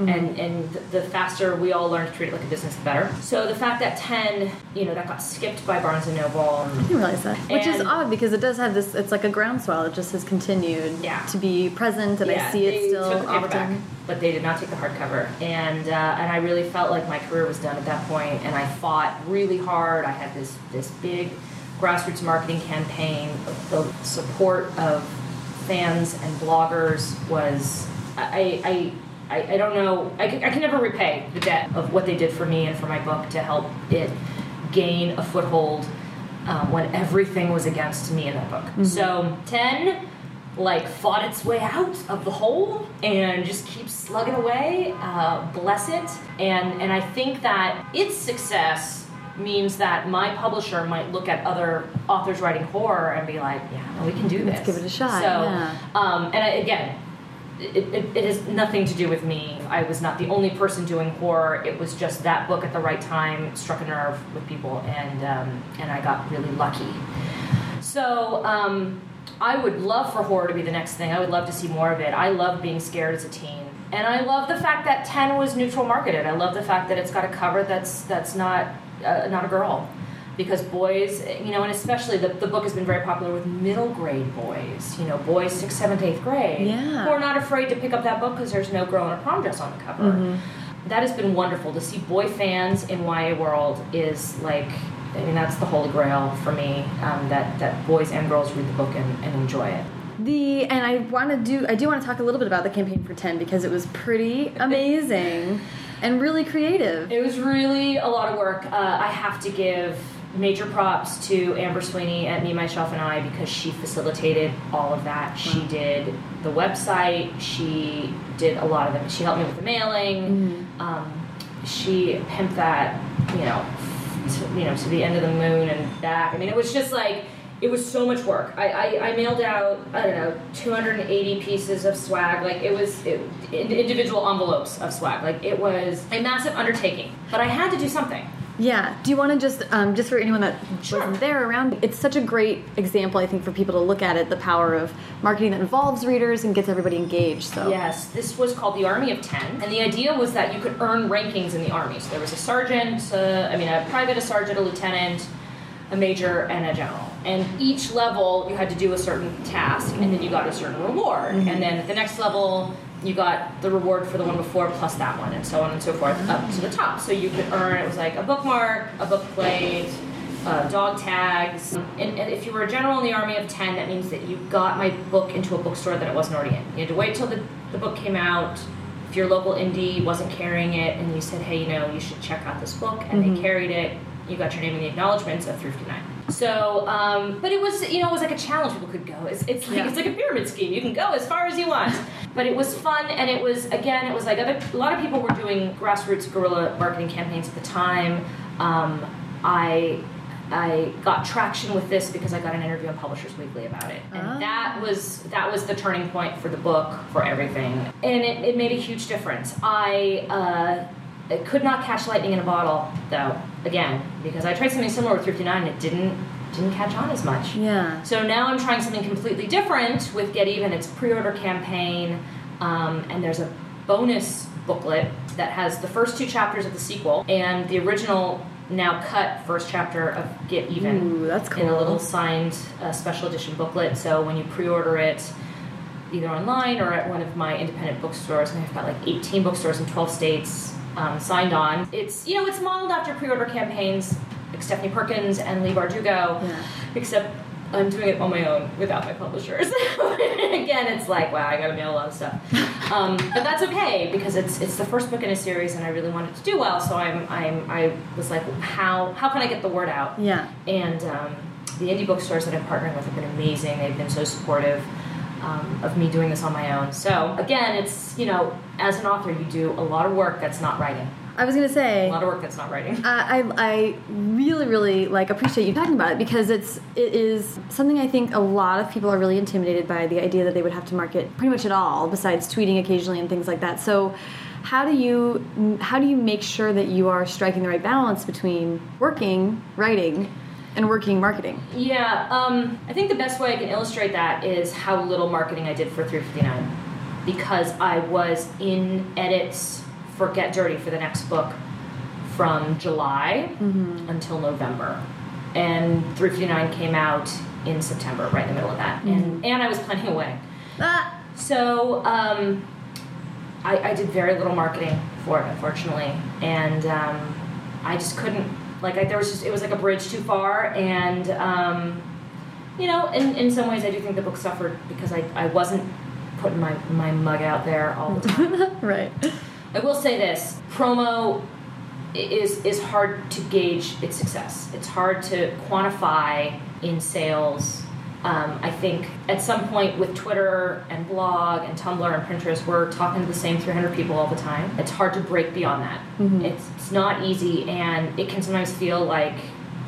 and and the faster we all learn to treat it like a business, the better. So the fact that ten, you know, that got skipped by Barnes and Noble. I didn't realize that. Which is odd because it does have this, it's like a groundswell. It just has continued Yeah. to be present, and I see it still took the paperback, often. but they did not take the hardcover, and uh, and I really felt like my career was done at that point, and I fought really hard. I had this this big grassroots marketing campaign, the support of fans and bloggers was I I. I, I don't know. I can, I can never repay the debt of what they did for me and for my book to help it gain a foothold um, when everything was against me in that book. Mm-hmm. So, 10 like fought its way out of the hole and just keeps slugging away. Uh, bless it. And, and I think that its success means that my publisher might look at other authors writing horror and be like, yeah, no, we can do this. Let's give it a shot, So, yeah. um, and I, again, it, it, it has nothing to do with me. I was not the only person doing horror. It was just that book at the right time struck a nerve with people, and um, and I got really lucky. So um, I would love for horror to be the next thing. I would love to see more of it. I love being scared as a teen, and I love the fact that Ten was neutral marketed. I love the fact that it's got a cover that's that's not uh, not a girl because boys, you know, and especially the, the book has been very popular with middle grade boys, you know, boys sixth, seventh, eighth grade, Yeah. who are not afraid to pick up that book because there's no girl in a prom dress on the cover. Mm-hmm. That has been wonderful to see boy fans in YA world is like, I mean, that's the holy grail for me. Um, that that boys and girls read the book and, and enjoy it. The and I want to do I do want to talk a little bit about the campaign for 10 because it was pretty amazing and really creative. It was really a lot of work. Uh, I have to give major props to Amber Sweeney at Me, Myself, and I because she facilitated all of that. She did the website. She did a lot of them. She helped me with the mailing. Um, she pimped that, you know, to, you know, to the end of the moon and back. I mean, it was just like it was so much work. I, I, I mailed out I don't know 280 pieces of swag. Like it was it, individual envelopes of swag. Like it was a massive undertaking. But I had to do something. Yeah. Do you want to just, um, just for anyone that Sure. wasn't there around, it's such a great example, I think, for people to look at it, the power of marketing that involves readers and gets everybody engaged. So Yes, this was called the Army of Ten, and the idea was that you could earn rankings in the army. So there was a sergeant, uh, I mean, a private, a sergeant, a lieutenant, a major, and a general. And each level, you had to do a certain task, and then you got a certain reward. And then at the next level, you got the reward for the one before plus that one, and so on and so forth up to the top. So you could earn it was like a bookmark, a book plate, uh, dog tags. And, and if you were a general in the army of 10, that means that you got my book into a bookstore that it wasn't already in. You had to wait till the, the book came out. If your local indie wasn't carrying it and you said, hey, you know, you should check out this book, and they carried it, you got your name in the acknowledgments of 359. So, um, but it was, you know, it was like a challenge people could go. It's, it's like Yeah. it's like a pyramid scheme. You can go as far as you want. But it was fun, and it was again, it was like other. A lot of people were doing grassroots guerrilla marketing campaigns at the time. Um, I I got traction with this because I got an interview on Publishers Weekly about it, and Ah. that was that was the turning point for the book for everything, and it, it made a huge difference. I. Uh, I could not catch lightning in a bottle, though. Again, because I tried something similar with 59, and it didn't didn't catch on as much. Yeah. So now I'm trying something completely different with Get Even. It's pre-order campaign, um, and there's a bonus booklet that has the first two chapters of the sequel and the original now cut first chapter of Get Even Ooh, that's cool. in a little signed uh, special edition booklet. So when you pre-order it, either online or at one of my independent bookstores, and I've got like 18 bookstores in 12 states um, signed on. It's you know it's modeled after pre-order campaigns like Stephanie Perkins and Leigh Bardugo, Yeah. except I'm doing it on my own without my publishers. (laughs) Again, it's like wow, I got to mail a lot of stuff, (laughs) um, but that's okay because it's it's the first book in a series, and I really wanted to do well. So I'm I'm I was like, how how can I get the word out? Yeah. And um, the indie bookstores that I'm partnering with have been amazing. They've been so supportive um, of me doing this on my own. So again, it's you know, as an author, you do a lot of work that's not writing. I was going to say. A lot of work that's not writing. (laughs) I, I I really really like appreciate you talking about it because it's it is something I think a lot of people are really intimidated by the idea that they would have to market pretty much at all besides tweeting occasionally and things like that. So how do you how do you make sure that you are striking the right balance between working writing and working marketing? Yeah, um, I think the best way I can illustrate that is how little marketing I did for 359 because I was in edits for Get Dirty for the next book from July until November. And 359 came out in September, right in the middle of that. And, and I was planning a wedding. Ah, So um, I, I did very little marketing for it, unfortunately, and um, I just couldn't. Like, I, there was just it was like a bridge too far, and um, you know, in, in some ways, I do think the book suffered because I, I wasn't putting my, my mug out there all the time. (laughs) right. I will say this promo is, is hard to gauge its success, it's hard to quantify in sales. Um, I think at some point with Twitter and blog and Tumblr and Pinterest, we're talking to the same 300 people all the time. It's hard to break beyond that. Mm-hmm. It's, it's not easy, and it can sometimes feel like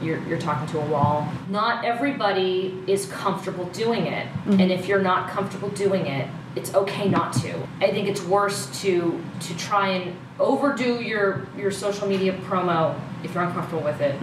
you're, you're talking to a wall. Not everybody is comfortable doing it, Mm-hmm. and if you're not comfortable doing it, it's okay not to. I think it's worse to to try and overdo your your social media promo if you're uncomfortable with it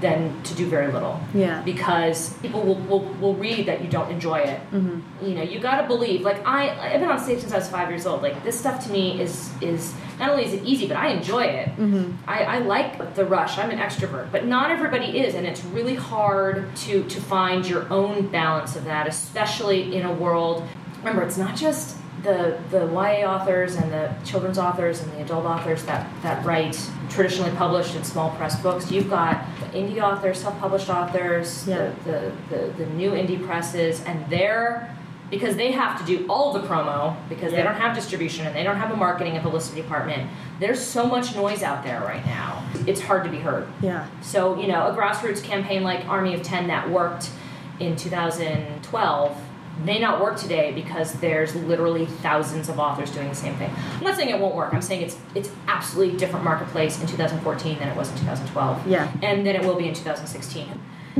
than to do very little. Yeah. Because people will, will, will read that you don't enjoy it. Mm-hmm. You know, you gotta believe. Like I, I've been on stage since I was five years old. Like this stuff to me is is not only is it easy, but I enjoy it. Mm-hmm. I, I like the rush. I'm an extrovert, but not everybody is, and it's really hard to to find your own balance of that, especially in a world. Remember, it's not just the the YA authors and the children's authors and the adult authors that that write traditionally published and small press books. You've got indie authors, self-published authors, Yeah. the, the, the the new indie presses, and they're because they have to do all the promo because they don't have distribution and they don't have a marketing and publicity department. There's so much noise out there right now. It's hard to be heard. Yeah. So, you know, a grassroots campaign like Army of 10 that worked in 2012 may not work today because there's literally thousands of authors doing the same thing. I'm not saying it won't work. I'm saying it's it's absolutely different marketplace in 2014 than it was in 2012. Yeah. And then it will be in 2016.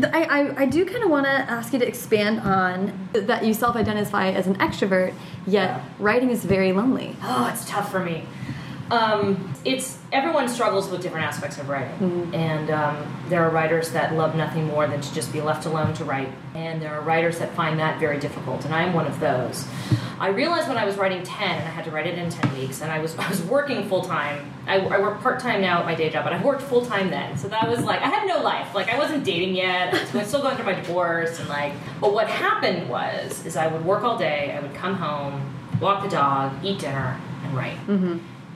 I, I, I do kind of want to ask you to expand on that you self identify as an extrovert, yet Yeah. writing is very lonely. Oh, it's tough for me. Um, it's everyone struggles with different aspects of writing, and um, there are writers that love nothing more than to just be left alone to write, and there are writers that find that very difficult, and I am one of those. I realized when I was writing ten, and I had to write it in ten weeks, and I was I was working full time. I, I work part time now at my day job, but I worked full time then, so that was like I had no life. Like I wasn't dating yet. I was still going through my divorce, and like. But what happened was, is I would work all day. I would come home, walk the dog, eat dinner, and write.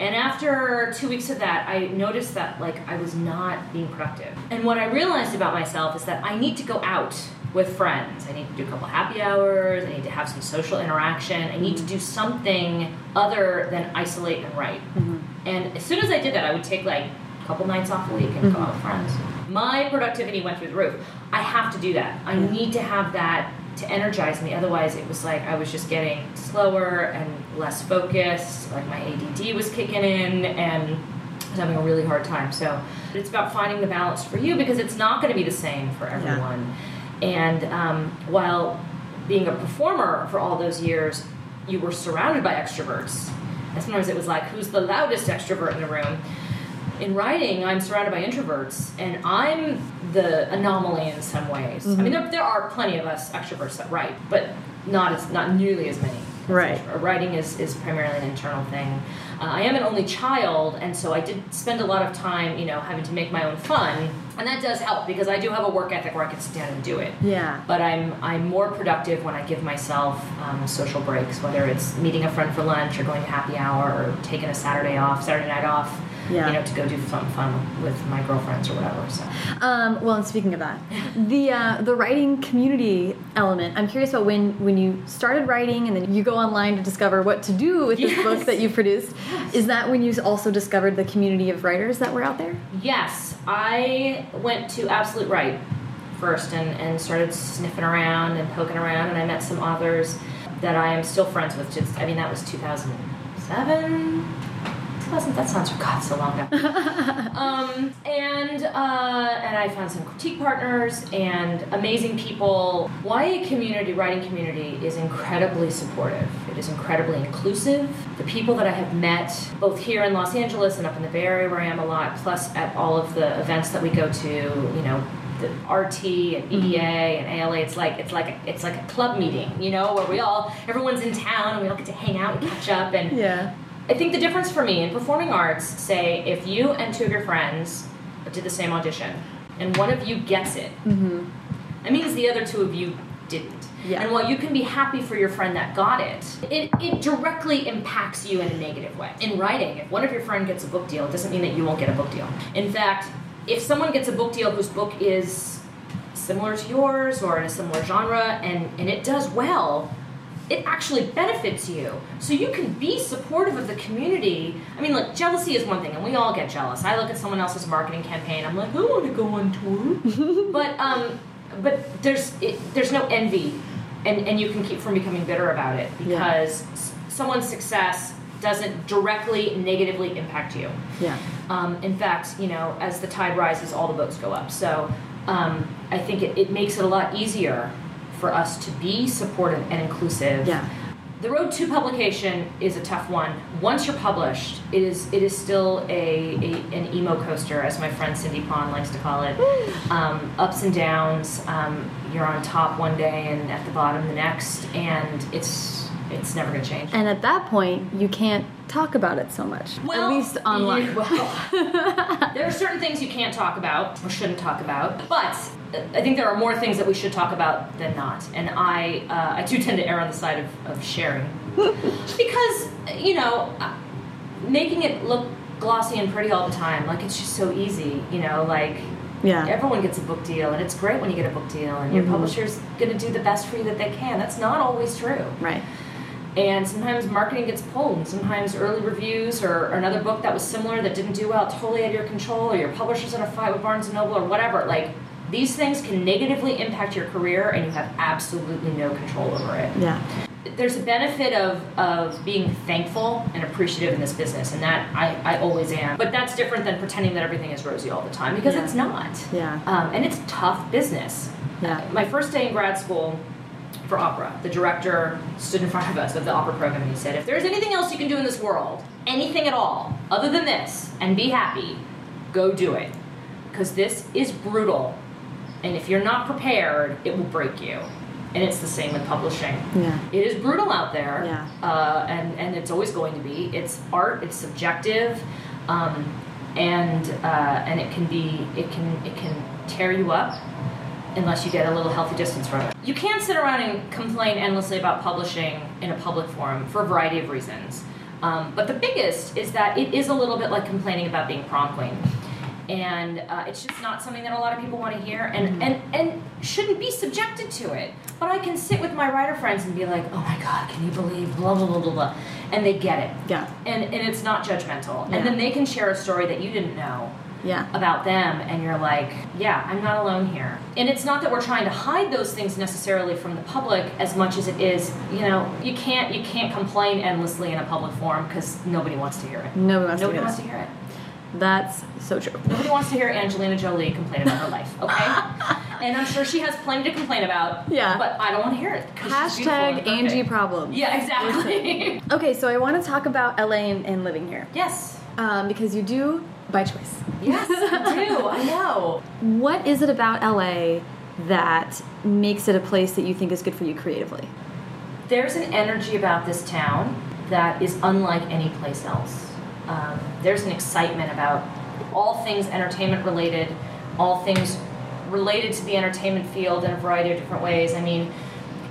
And after two weeks of that, I noticed that like I was not being productive. And what I realized about myself is that I need to go out with friends. I need to do a couple happy hours. I need to have some social interaction. I need to mm-hmm. do something other than isolate and write. Mm-hmm. And as soon as I did that, I would take like a couple nights off a week and go mm-hmm. out with friends. My productivity went through the roof. I have to do that. I need to have that to energize me. Otherwise, it was like I was just getting slower and less focused. Like my ADD was kicking in, and I was having a really hard time. So it's about finding the balance for you because it's not going to be the same for everyone. And um, while being a performer for all those years, you were surrounded by extroverts. And sometimes it was like, who's the loudest extrovert in the room? In writing, I'm surrounded by introverts, and I'm the anomaly in some ways. I mean, there, there are plenty of us extroverts that write, but not as not nearly as many. Right. Uh, Writing is, is primarily an internal thing. Uh, I am an only child, and so I did spend a lot of time, you know, having to make my own fun, and that does help because I do have a work ethic where I can sit down and do it Yeah. but I'm I'm more productive when I give myself um, social breaks, whether it's meeting a friend for lunch or going to happy hour or taking a Saturday off, Saturday night off, Yeah. you know, to go do fun fun with my girlfriends or whatever. So Um, well, and speaking of that, the uh, the writing community element. I'm curious about when when you started writing, and then you go online to discover what to do with this Yes. book that you produced. Is that when you also discovered the community of writers that were out there? yes, I went to Absolute Write first and, and started sniffing around and poking around, and I met some authors that I am still friends with. Just I mean, that was 2007. 2000, that sounds God so long ago. (laughs) um, and uh, and I found some critique partners and amazing people. YA community, writing community, is incredibly supportive. It is incredibly inclusive. The people that I have met, both here in Los Angeles and up in the Bay Area, where I am a lot, plus at all of the events that we go to, you know. The RT and EDA and ALA, it's like it's like a, it's like a club meeting, you know, where we all everyone's in town and we all get to hang out and catch up and Yeah. I think the difference for me in performing arts, say, if you and two of your friends did the same audition, and one of you gets it, Mm-hmm. that means the other two of you didn't. Yeah. And while you can be happy for your friend that got it, it, it directly impacts you in a negative way. In writing, if one of your friend gets a book deal, it doesn't mean that you won't get a book deal. In fact, if someone gets a book deal whose book is similar to yours or in a similar genre and, and it does well, it actually benefits you. So you can be supportive of the community. I mean, look, jealousy is one thing, and we all get jealous. I look at someone else's marketing campaign, I'm like, I want to go on tour. (laughs) but um, but there's it, there's no envy, and and you can keep from becoming bitter about it because s- someone's success doesn't directly negatively impact you. Yeah. Um, in fact, you know, as the tide rises, all the boats go up. So um, I think it, it makes it a lot easier for us to be supportive and inclusive. Yeah. The road to publication is a tough one. Once you're published, it is it is still a, a an emo coaster, as my friend Cindy Pon likes to call it. Um, ups and downs. Um, you're on top one day and at the bottom the next, and it's it's never going to change. And at that point, you can't talk about it so much. at least online. yeah, well, (laughs) there are certain things you can't talk about or shouldn't talk about, but I think there are more things that we should talk about than not. And I, uh, I do tend to err on the side of, of sharing, because you know, making it look glossy and pretty all the time, like it's just so easy. You know, like Yeah. everyone gets a book deal, and it's great when you get a book deal, and your Mhm. publisher's going to do the best for you that they can. That's not always true. Right. And sometimes marketing gets pulled, and sometimes early reviews or, or another book that was similar that didn't do well totally out of your control, or your publisher's in a fight with Barnes and Noble or whatever. Like these things can negatively impact your career, and you have absolutely no control over it. Yeah. There's a benefit of, of being thankful and appreciative in this business, and that I, I always am. But that's different than pretending that everything is rosy all the time because Yeah. it's not. Yeah. Um, and it's tough business. Yeah. My first day in grad school for opera, the director stood in front of us of the opera program and he said, If there's anything else you can do in this world, anything at all, other than this, and be happy, go do it. Because this is brutal. And if you're not prepared, it will break you. And it's the same with publishing. Yeah. It is brutal out there, Yeah. uh, and and it's always going to be. It's art. It's subjective, um, and uh, and it can be it can it can tear you up unless you get a little healthy distance from it. You can't sit around and complain endlessly about publishing in a public forum for a variety of reasons. Um, but the biggest is that it is a little bit like complaining about being prom queen. And uh, it's just not something that a lot of people want to hear and, and, and shouldn't be subjected to it. But I can sit with my writer friends and be like, oh my God, can you believe blah, blah, blah, blah, blah. And they get it. Yeah. And, and it's not judgmental. Yeah. And then they can share a story that you didn't know Yeah. about them and you're like yeah i'm not alone here and it's not that we're trying to hide those things necessarily from the public as much as it is you know you can't you can't complain endlessly in a public forum because nobody wants to hear it Nobody wants to nobody hear wants to hear it That's so true. nobody wants to hear angelina jolie complain about her life (laughs) okay and i'm sure she has plenty to complain about Yeah. but i don't want to hear it. Hashtag. Angie problem. yeah exactly Okay, so I want to talk about LA and, and living here. yes Um, because you do by choice. yes i (laughs) do i know What is it about LA that makes it a place that you think is good for you creatively? there's an energy about this town that is unlike any place else. Um, there's an excitement about all things entertainment related, all things related to the entertainment field in a variety of different ways. I mean,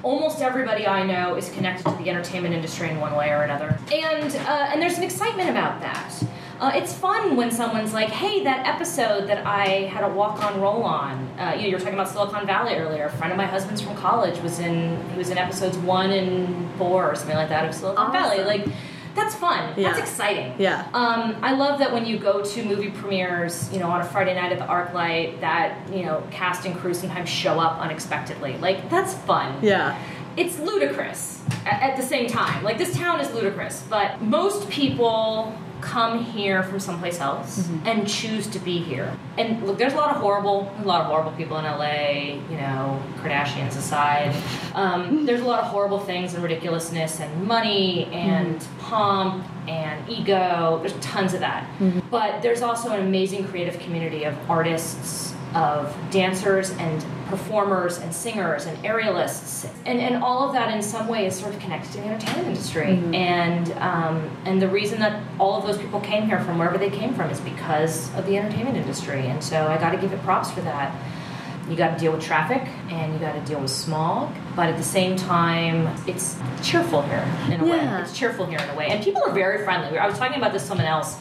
almost everybody I know is connected to the entertainment industry in one way or another, and uh, and there's an excitement about that. Uh, it's fun when someone's like, "Hey, that episode that I had a walk-on roll-on." Uh, you know, you were talking about Silicon Valley earlier. A friend of my husband's from college was in he was in episodes one and four or something like that of Silicon Awesome. Valley. Like, that's fun. Yeah. That's exciting. Yeah. Um, I love that when you go to movie premieres, you know, on a Friday night at the ArcLight, that you know, cast and crew sometimes show up unexpectedly. Like, that's fun Yeah. it's ludicrous at the same time. Like this town is ludicrous, but most people come here from someplace else mm-hmm. and choose to be here. And look, there's a lot of horrible, a lot of horrible people in LA. You know, Kardashians aside, um, there's a lot of horrible things and ridiculousness and money and mm-hmm. pomp and ego. There's tons of that. Mm-hmm. But there's also an amazing creative community of artists of dancers and performers and singers and aerialists. And, and all of that in some way is sort of connected to the entertainment industry. And um, and the reason that all of those people came here from wherever they came from is because of the entertainment industry. And so I got to give it props for that. You got to deal with traffic and you got to deal with smog but at the same time it's cheerful here in a Yeah. way it's cheerful here in a way. And people are very friendly. I was talking about this someone else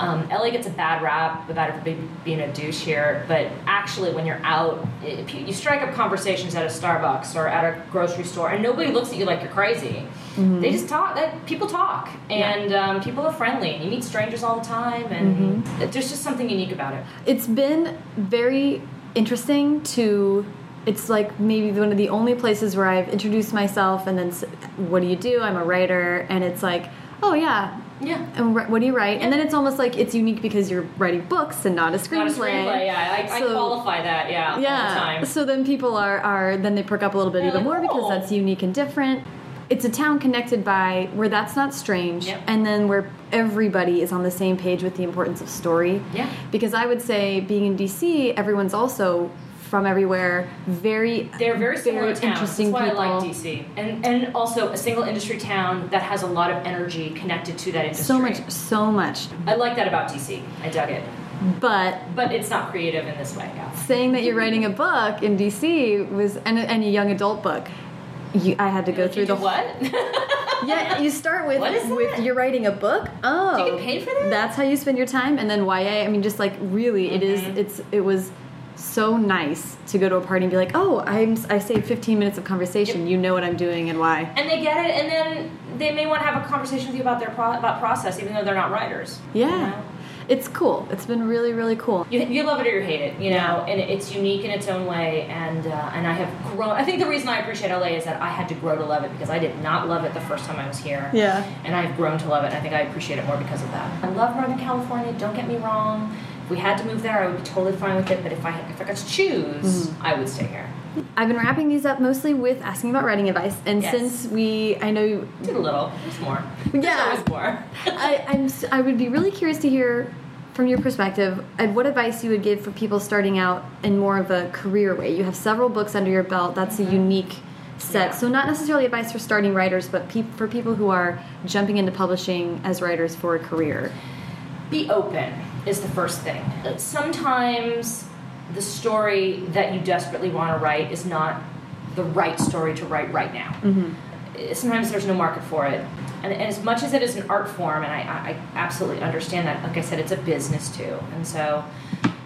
Um, LA gets a bad rap without ever be- being a douche here, but actually, when you're out, if you, you strike up conversations at a Starbucks or at a grocery store, and nobody looks at you like you're crazy. They just talk. That people talk, and um, people are friendly, and you meet strangers all the time, and there's just something unique about it. It's been very interesting to. It's like maybe one of the only places where I've introduced myself and then, what do you do? I'm a writer, and it's like, oh yeah, Yeah. and what do you write? And then it's almost like it's unique because you're writing books and not a screenplay. Not a screenplay, yeah. I, I So- qualify that, yeah, all the yeah. So then people are are then they perk up a little bit They're even like, more because "Oh." that's unique and different. It's a town connected by where that's not strange, Yep. and then where everybody is on the same page with the importance of story. Yeah. Because I would say, being in DC, everyone's also from everywhere. Very, They're very similar towns. interesting That's why I like. DC, and and also a single industry town that has a lot of energy connected to that industry. So much, so much. I like that about DC. I dug it, But but it's not creative in this way. Yeah. saying that you're writing a book in DC was and, and a young adult book. You, I had to go You through the what? (laughs) Yeah, you start with What is with that? you're writing a book. Oh, Do you get paid for that? That's how you spend your time, and then YA. I mean, just like really, it is. Mm-hmm. It's it was so nice to go to a party and be like, oh, I'm I saved 15 minutes of conversation. You know what I'm doing and why. and they get it, and then they may want to have a conversation with you about their pro about process, even though they're not writers. you Yeah, know? it's cool. It's been really really cool. You, you love it or you hate it, you know, Yeah. and it's unique in its own way. And uh, and I have grown. I think the reason I appreciate LA is that I had to grow to love it because I did not love it the first time I was here. Yeah. And I've grown to love it. I think I appreciate it more because of that. I love Northern California. Don't get me wrong. If we had to move there, I would be totally fine with it. But if I if I got to choose, Mm-hmm. I would stay here. I've been wrapping these up mostly with asking about writing advice, and Yes. since we, I know you, Did a little. There's more. There's Yeah. always more. (laughs) I, I'm, I would be really curious to hear from your perspective and what advice you would give for people starting out in more of a career way. You have several books under your belt. That's a unique set. Yeah. So not necessarily advice for starting writers, but peop for people who are jumping into publishing as writers for a career. be open is the first thing. Sometimes the story that you desperately want to write is not the right story to write right now. Mm-hmm. Sometimes there's no market for it. And, and as much as it is an art form, and I, I I absolutely understand that, like I said, it's a business too. And so,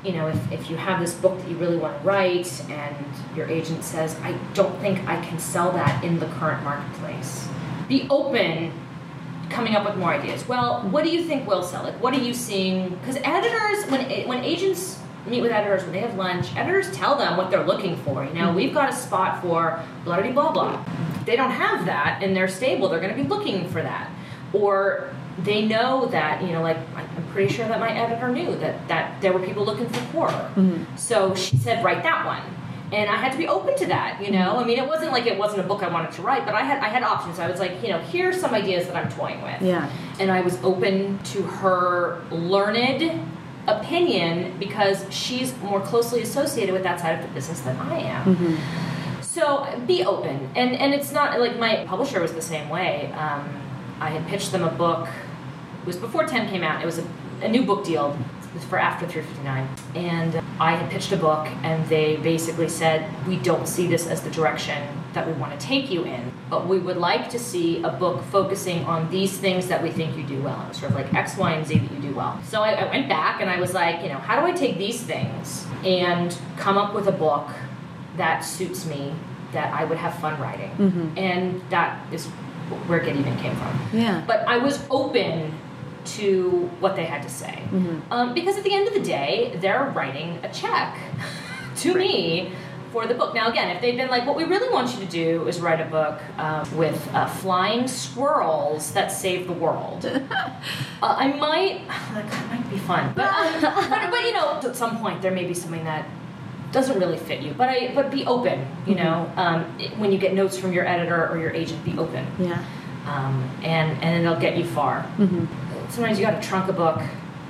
you know, if, if you have this book that you really want to write and your agent says, I don't think I can sell that in the current marketplace, be open coming up with more ideas. Well, what do you think will sell? Like, what are you seeing? Because editors, when eh, when agents meet with editors when they have lunch, editors tell them what they're looking for. You know, we've got a spot for blah blah blah blah. They don't have that in their stable. They're going to be looking for that, or they know that you know, like I'm pretty sure that my editor knew that that there were people looking for horror. Mm-hmm. So she said, write that one and I had to be open to that. You know, I mean, it wasn't like it wasn't a book I wanted to write, but I had I had options. I was like, you know, here's some ideas that I'm toying with. Yeah. And I was open to her learned opinion because she's more closely associated with that side of the business than I am. So be open, and and it's not like my publisher was the same way. Um, I had pitched them a book. It was before Ten came out. It was a, a new book deal was for after 359, and I had pitched a book, and they basically said we don't see this as the direction that we want to take you in, but we would like to see a book focusing on these things that we think you do well. And it was sort of like X, Y, and Z that you do well. So I, I went back and I was like, you know, how do I take these things and come up with a book that suits me that I would have fun writing. Mm-hmm. And that is where Get Even came from. Yeah. But I was open to what they had to say. Um, because at the end of the day, they're writing a check (laughs) to me for the book. Now, again, if they've been like, what we really want you to do is write a book um, with uh, flying squirrels that save the world. (laughs) uh, I might, (sighs) that might be fun. But, um, (laughs) but, but, you know, at some point, there may be something that doesn't really fit you. But I, but be open. You know, um, it- when you get notes from your editor or your agent, be open Yeah. um, and and it'll get you far. Sometimes you got to trunk a book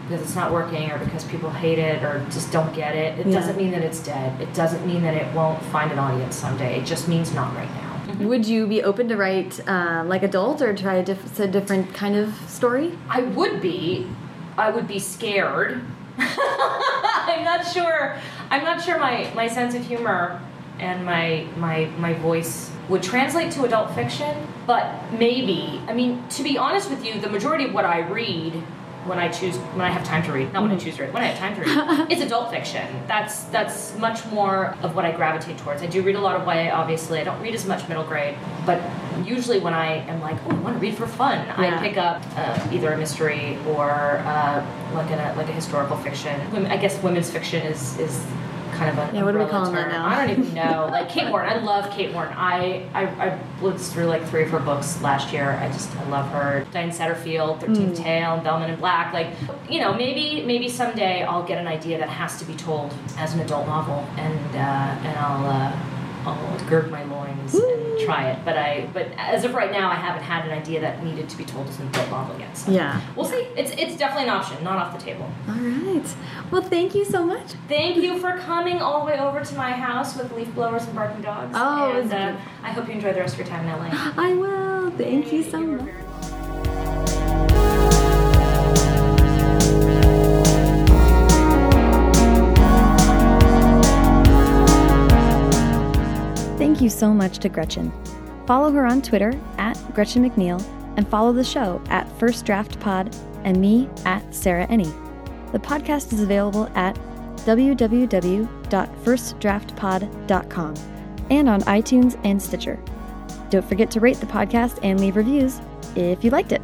because it's not working, or because people hate it, or just don't get it. It Yeah. doesn't mean that it's dead. It doesn't mean that it won't find an audience someday. It just means not right now. Would you be open to write uh, like adult or try a, diff a different kind of story? I would be, I would be scared. (laughs) I'm not sure. I'm not sure my my sense of humor and my my my voice would translate to adult fiction, but maybe. I mean, to be honest with you, the majority of what I read when I choose when I have time to read. Not when I choose to read. When I have time to read. (laughs) it's adult fiction. That's that's much more of what I gravitate towards. I do read a lot of YA. Obviously, I don't read as much middle grade, but usually when I am like, oh, I want to read for fun, Yeah. I pick up uh, either a mystery or uh, like a like a historical fiction. I guess women's fiction is is kind of Yeah, what are we calling that now? I don't even (laughs) know. Like Kate Morton, I love Kate Morton. I, I I blitzed through like three of her books last year. I just I love her. Diane Setterfield, Thirteenth Hmm. Tale, and Bellman in Black. Like you know, maybe maybe someday I'll get an idea that has to be told as an adult novel, and uh, and I'll. Uh, I'll gird my loins and try it, but I. But as of right now, I haven't had an idea that needed to be told as an adult novel yet. So Yeah. we'll see. It's it's definitely an option, not off the table. All right. Well, thank you so much. Thank you for coming all the way over to my house with leaf blowers and barking dogs. Oh, it and was uh, I hope you enjoy the rest of your time in LA. (gasps) I will. Thank you so much. Thank you so much to Gretchen. Follow her on Twitter at Gretchen McNeil and follow the show at First Draft Pod and me at Sarah Enni. The podcast is available at www.firstdraftpod.com and on iTunes and Stitcher. Don't forget to rate the podcast and leave reviews if you liked it.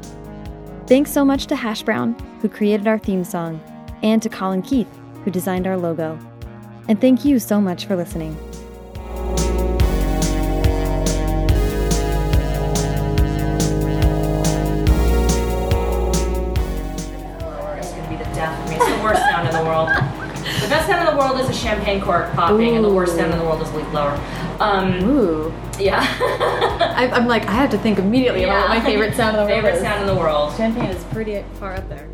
Thanks so much to Hash Brown, who created our theme song, and to Colin Keith, who designed our logo. And thank you so much for listening. Champagne cork popping, and the worst sound in the world is a leaf blower. Um, Ooh. yeah. (laughs) I, I'm like, I have to think immediately about what my favorite sound in the world favorite is. sound in the world. Champagne is pretty far up there.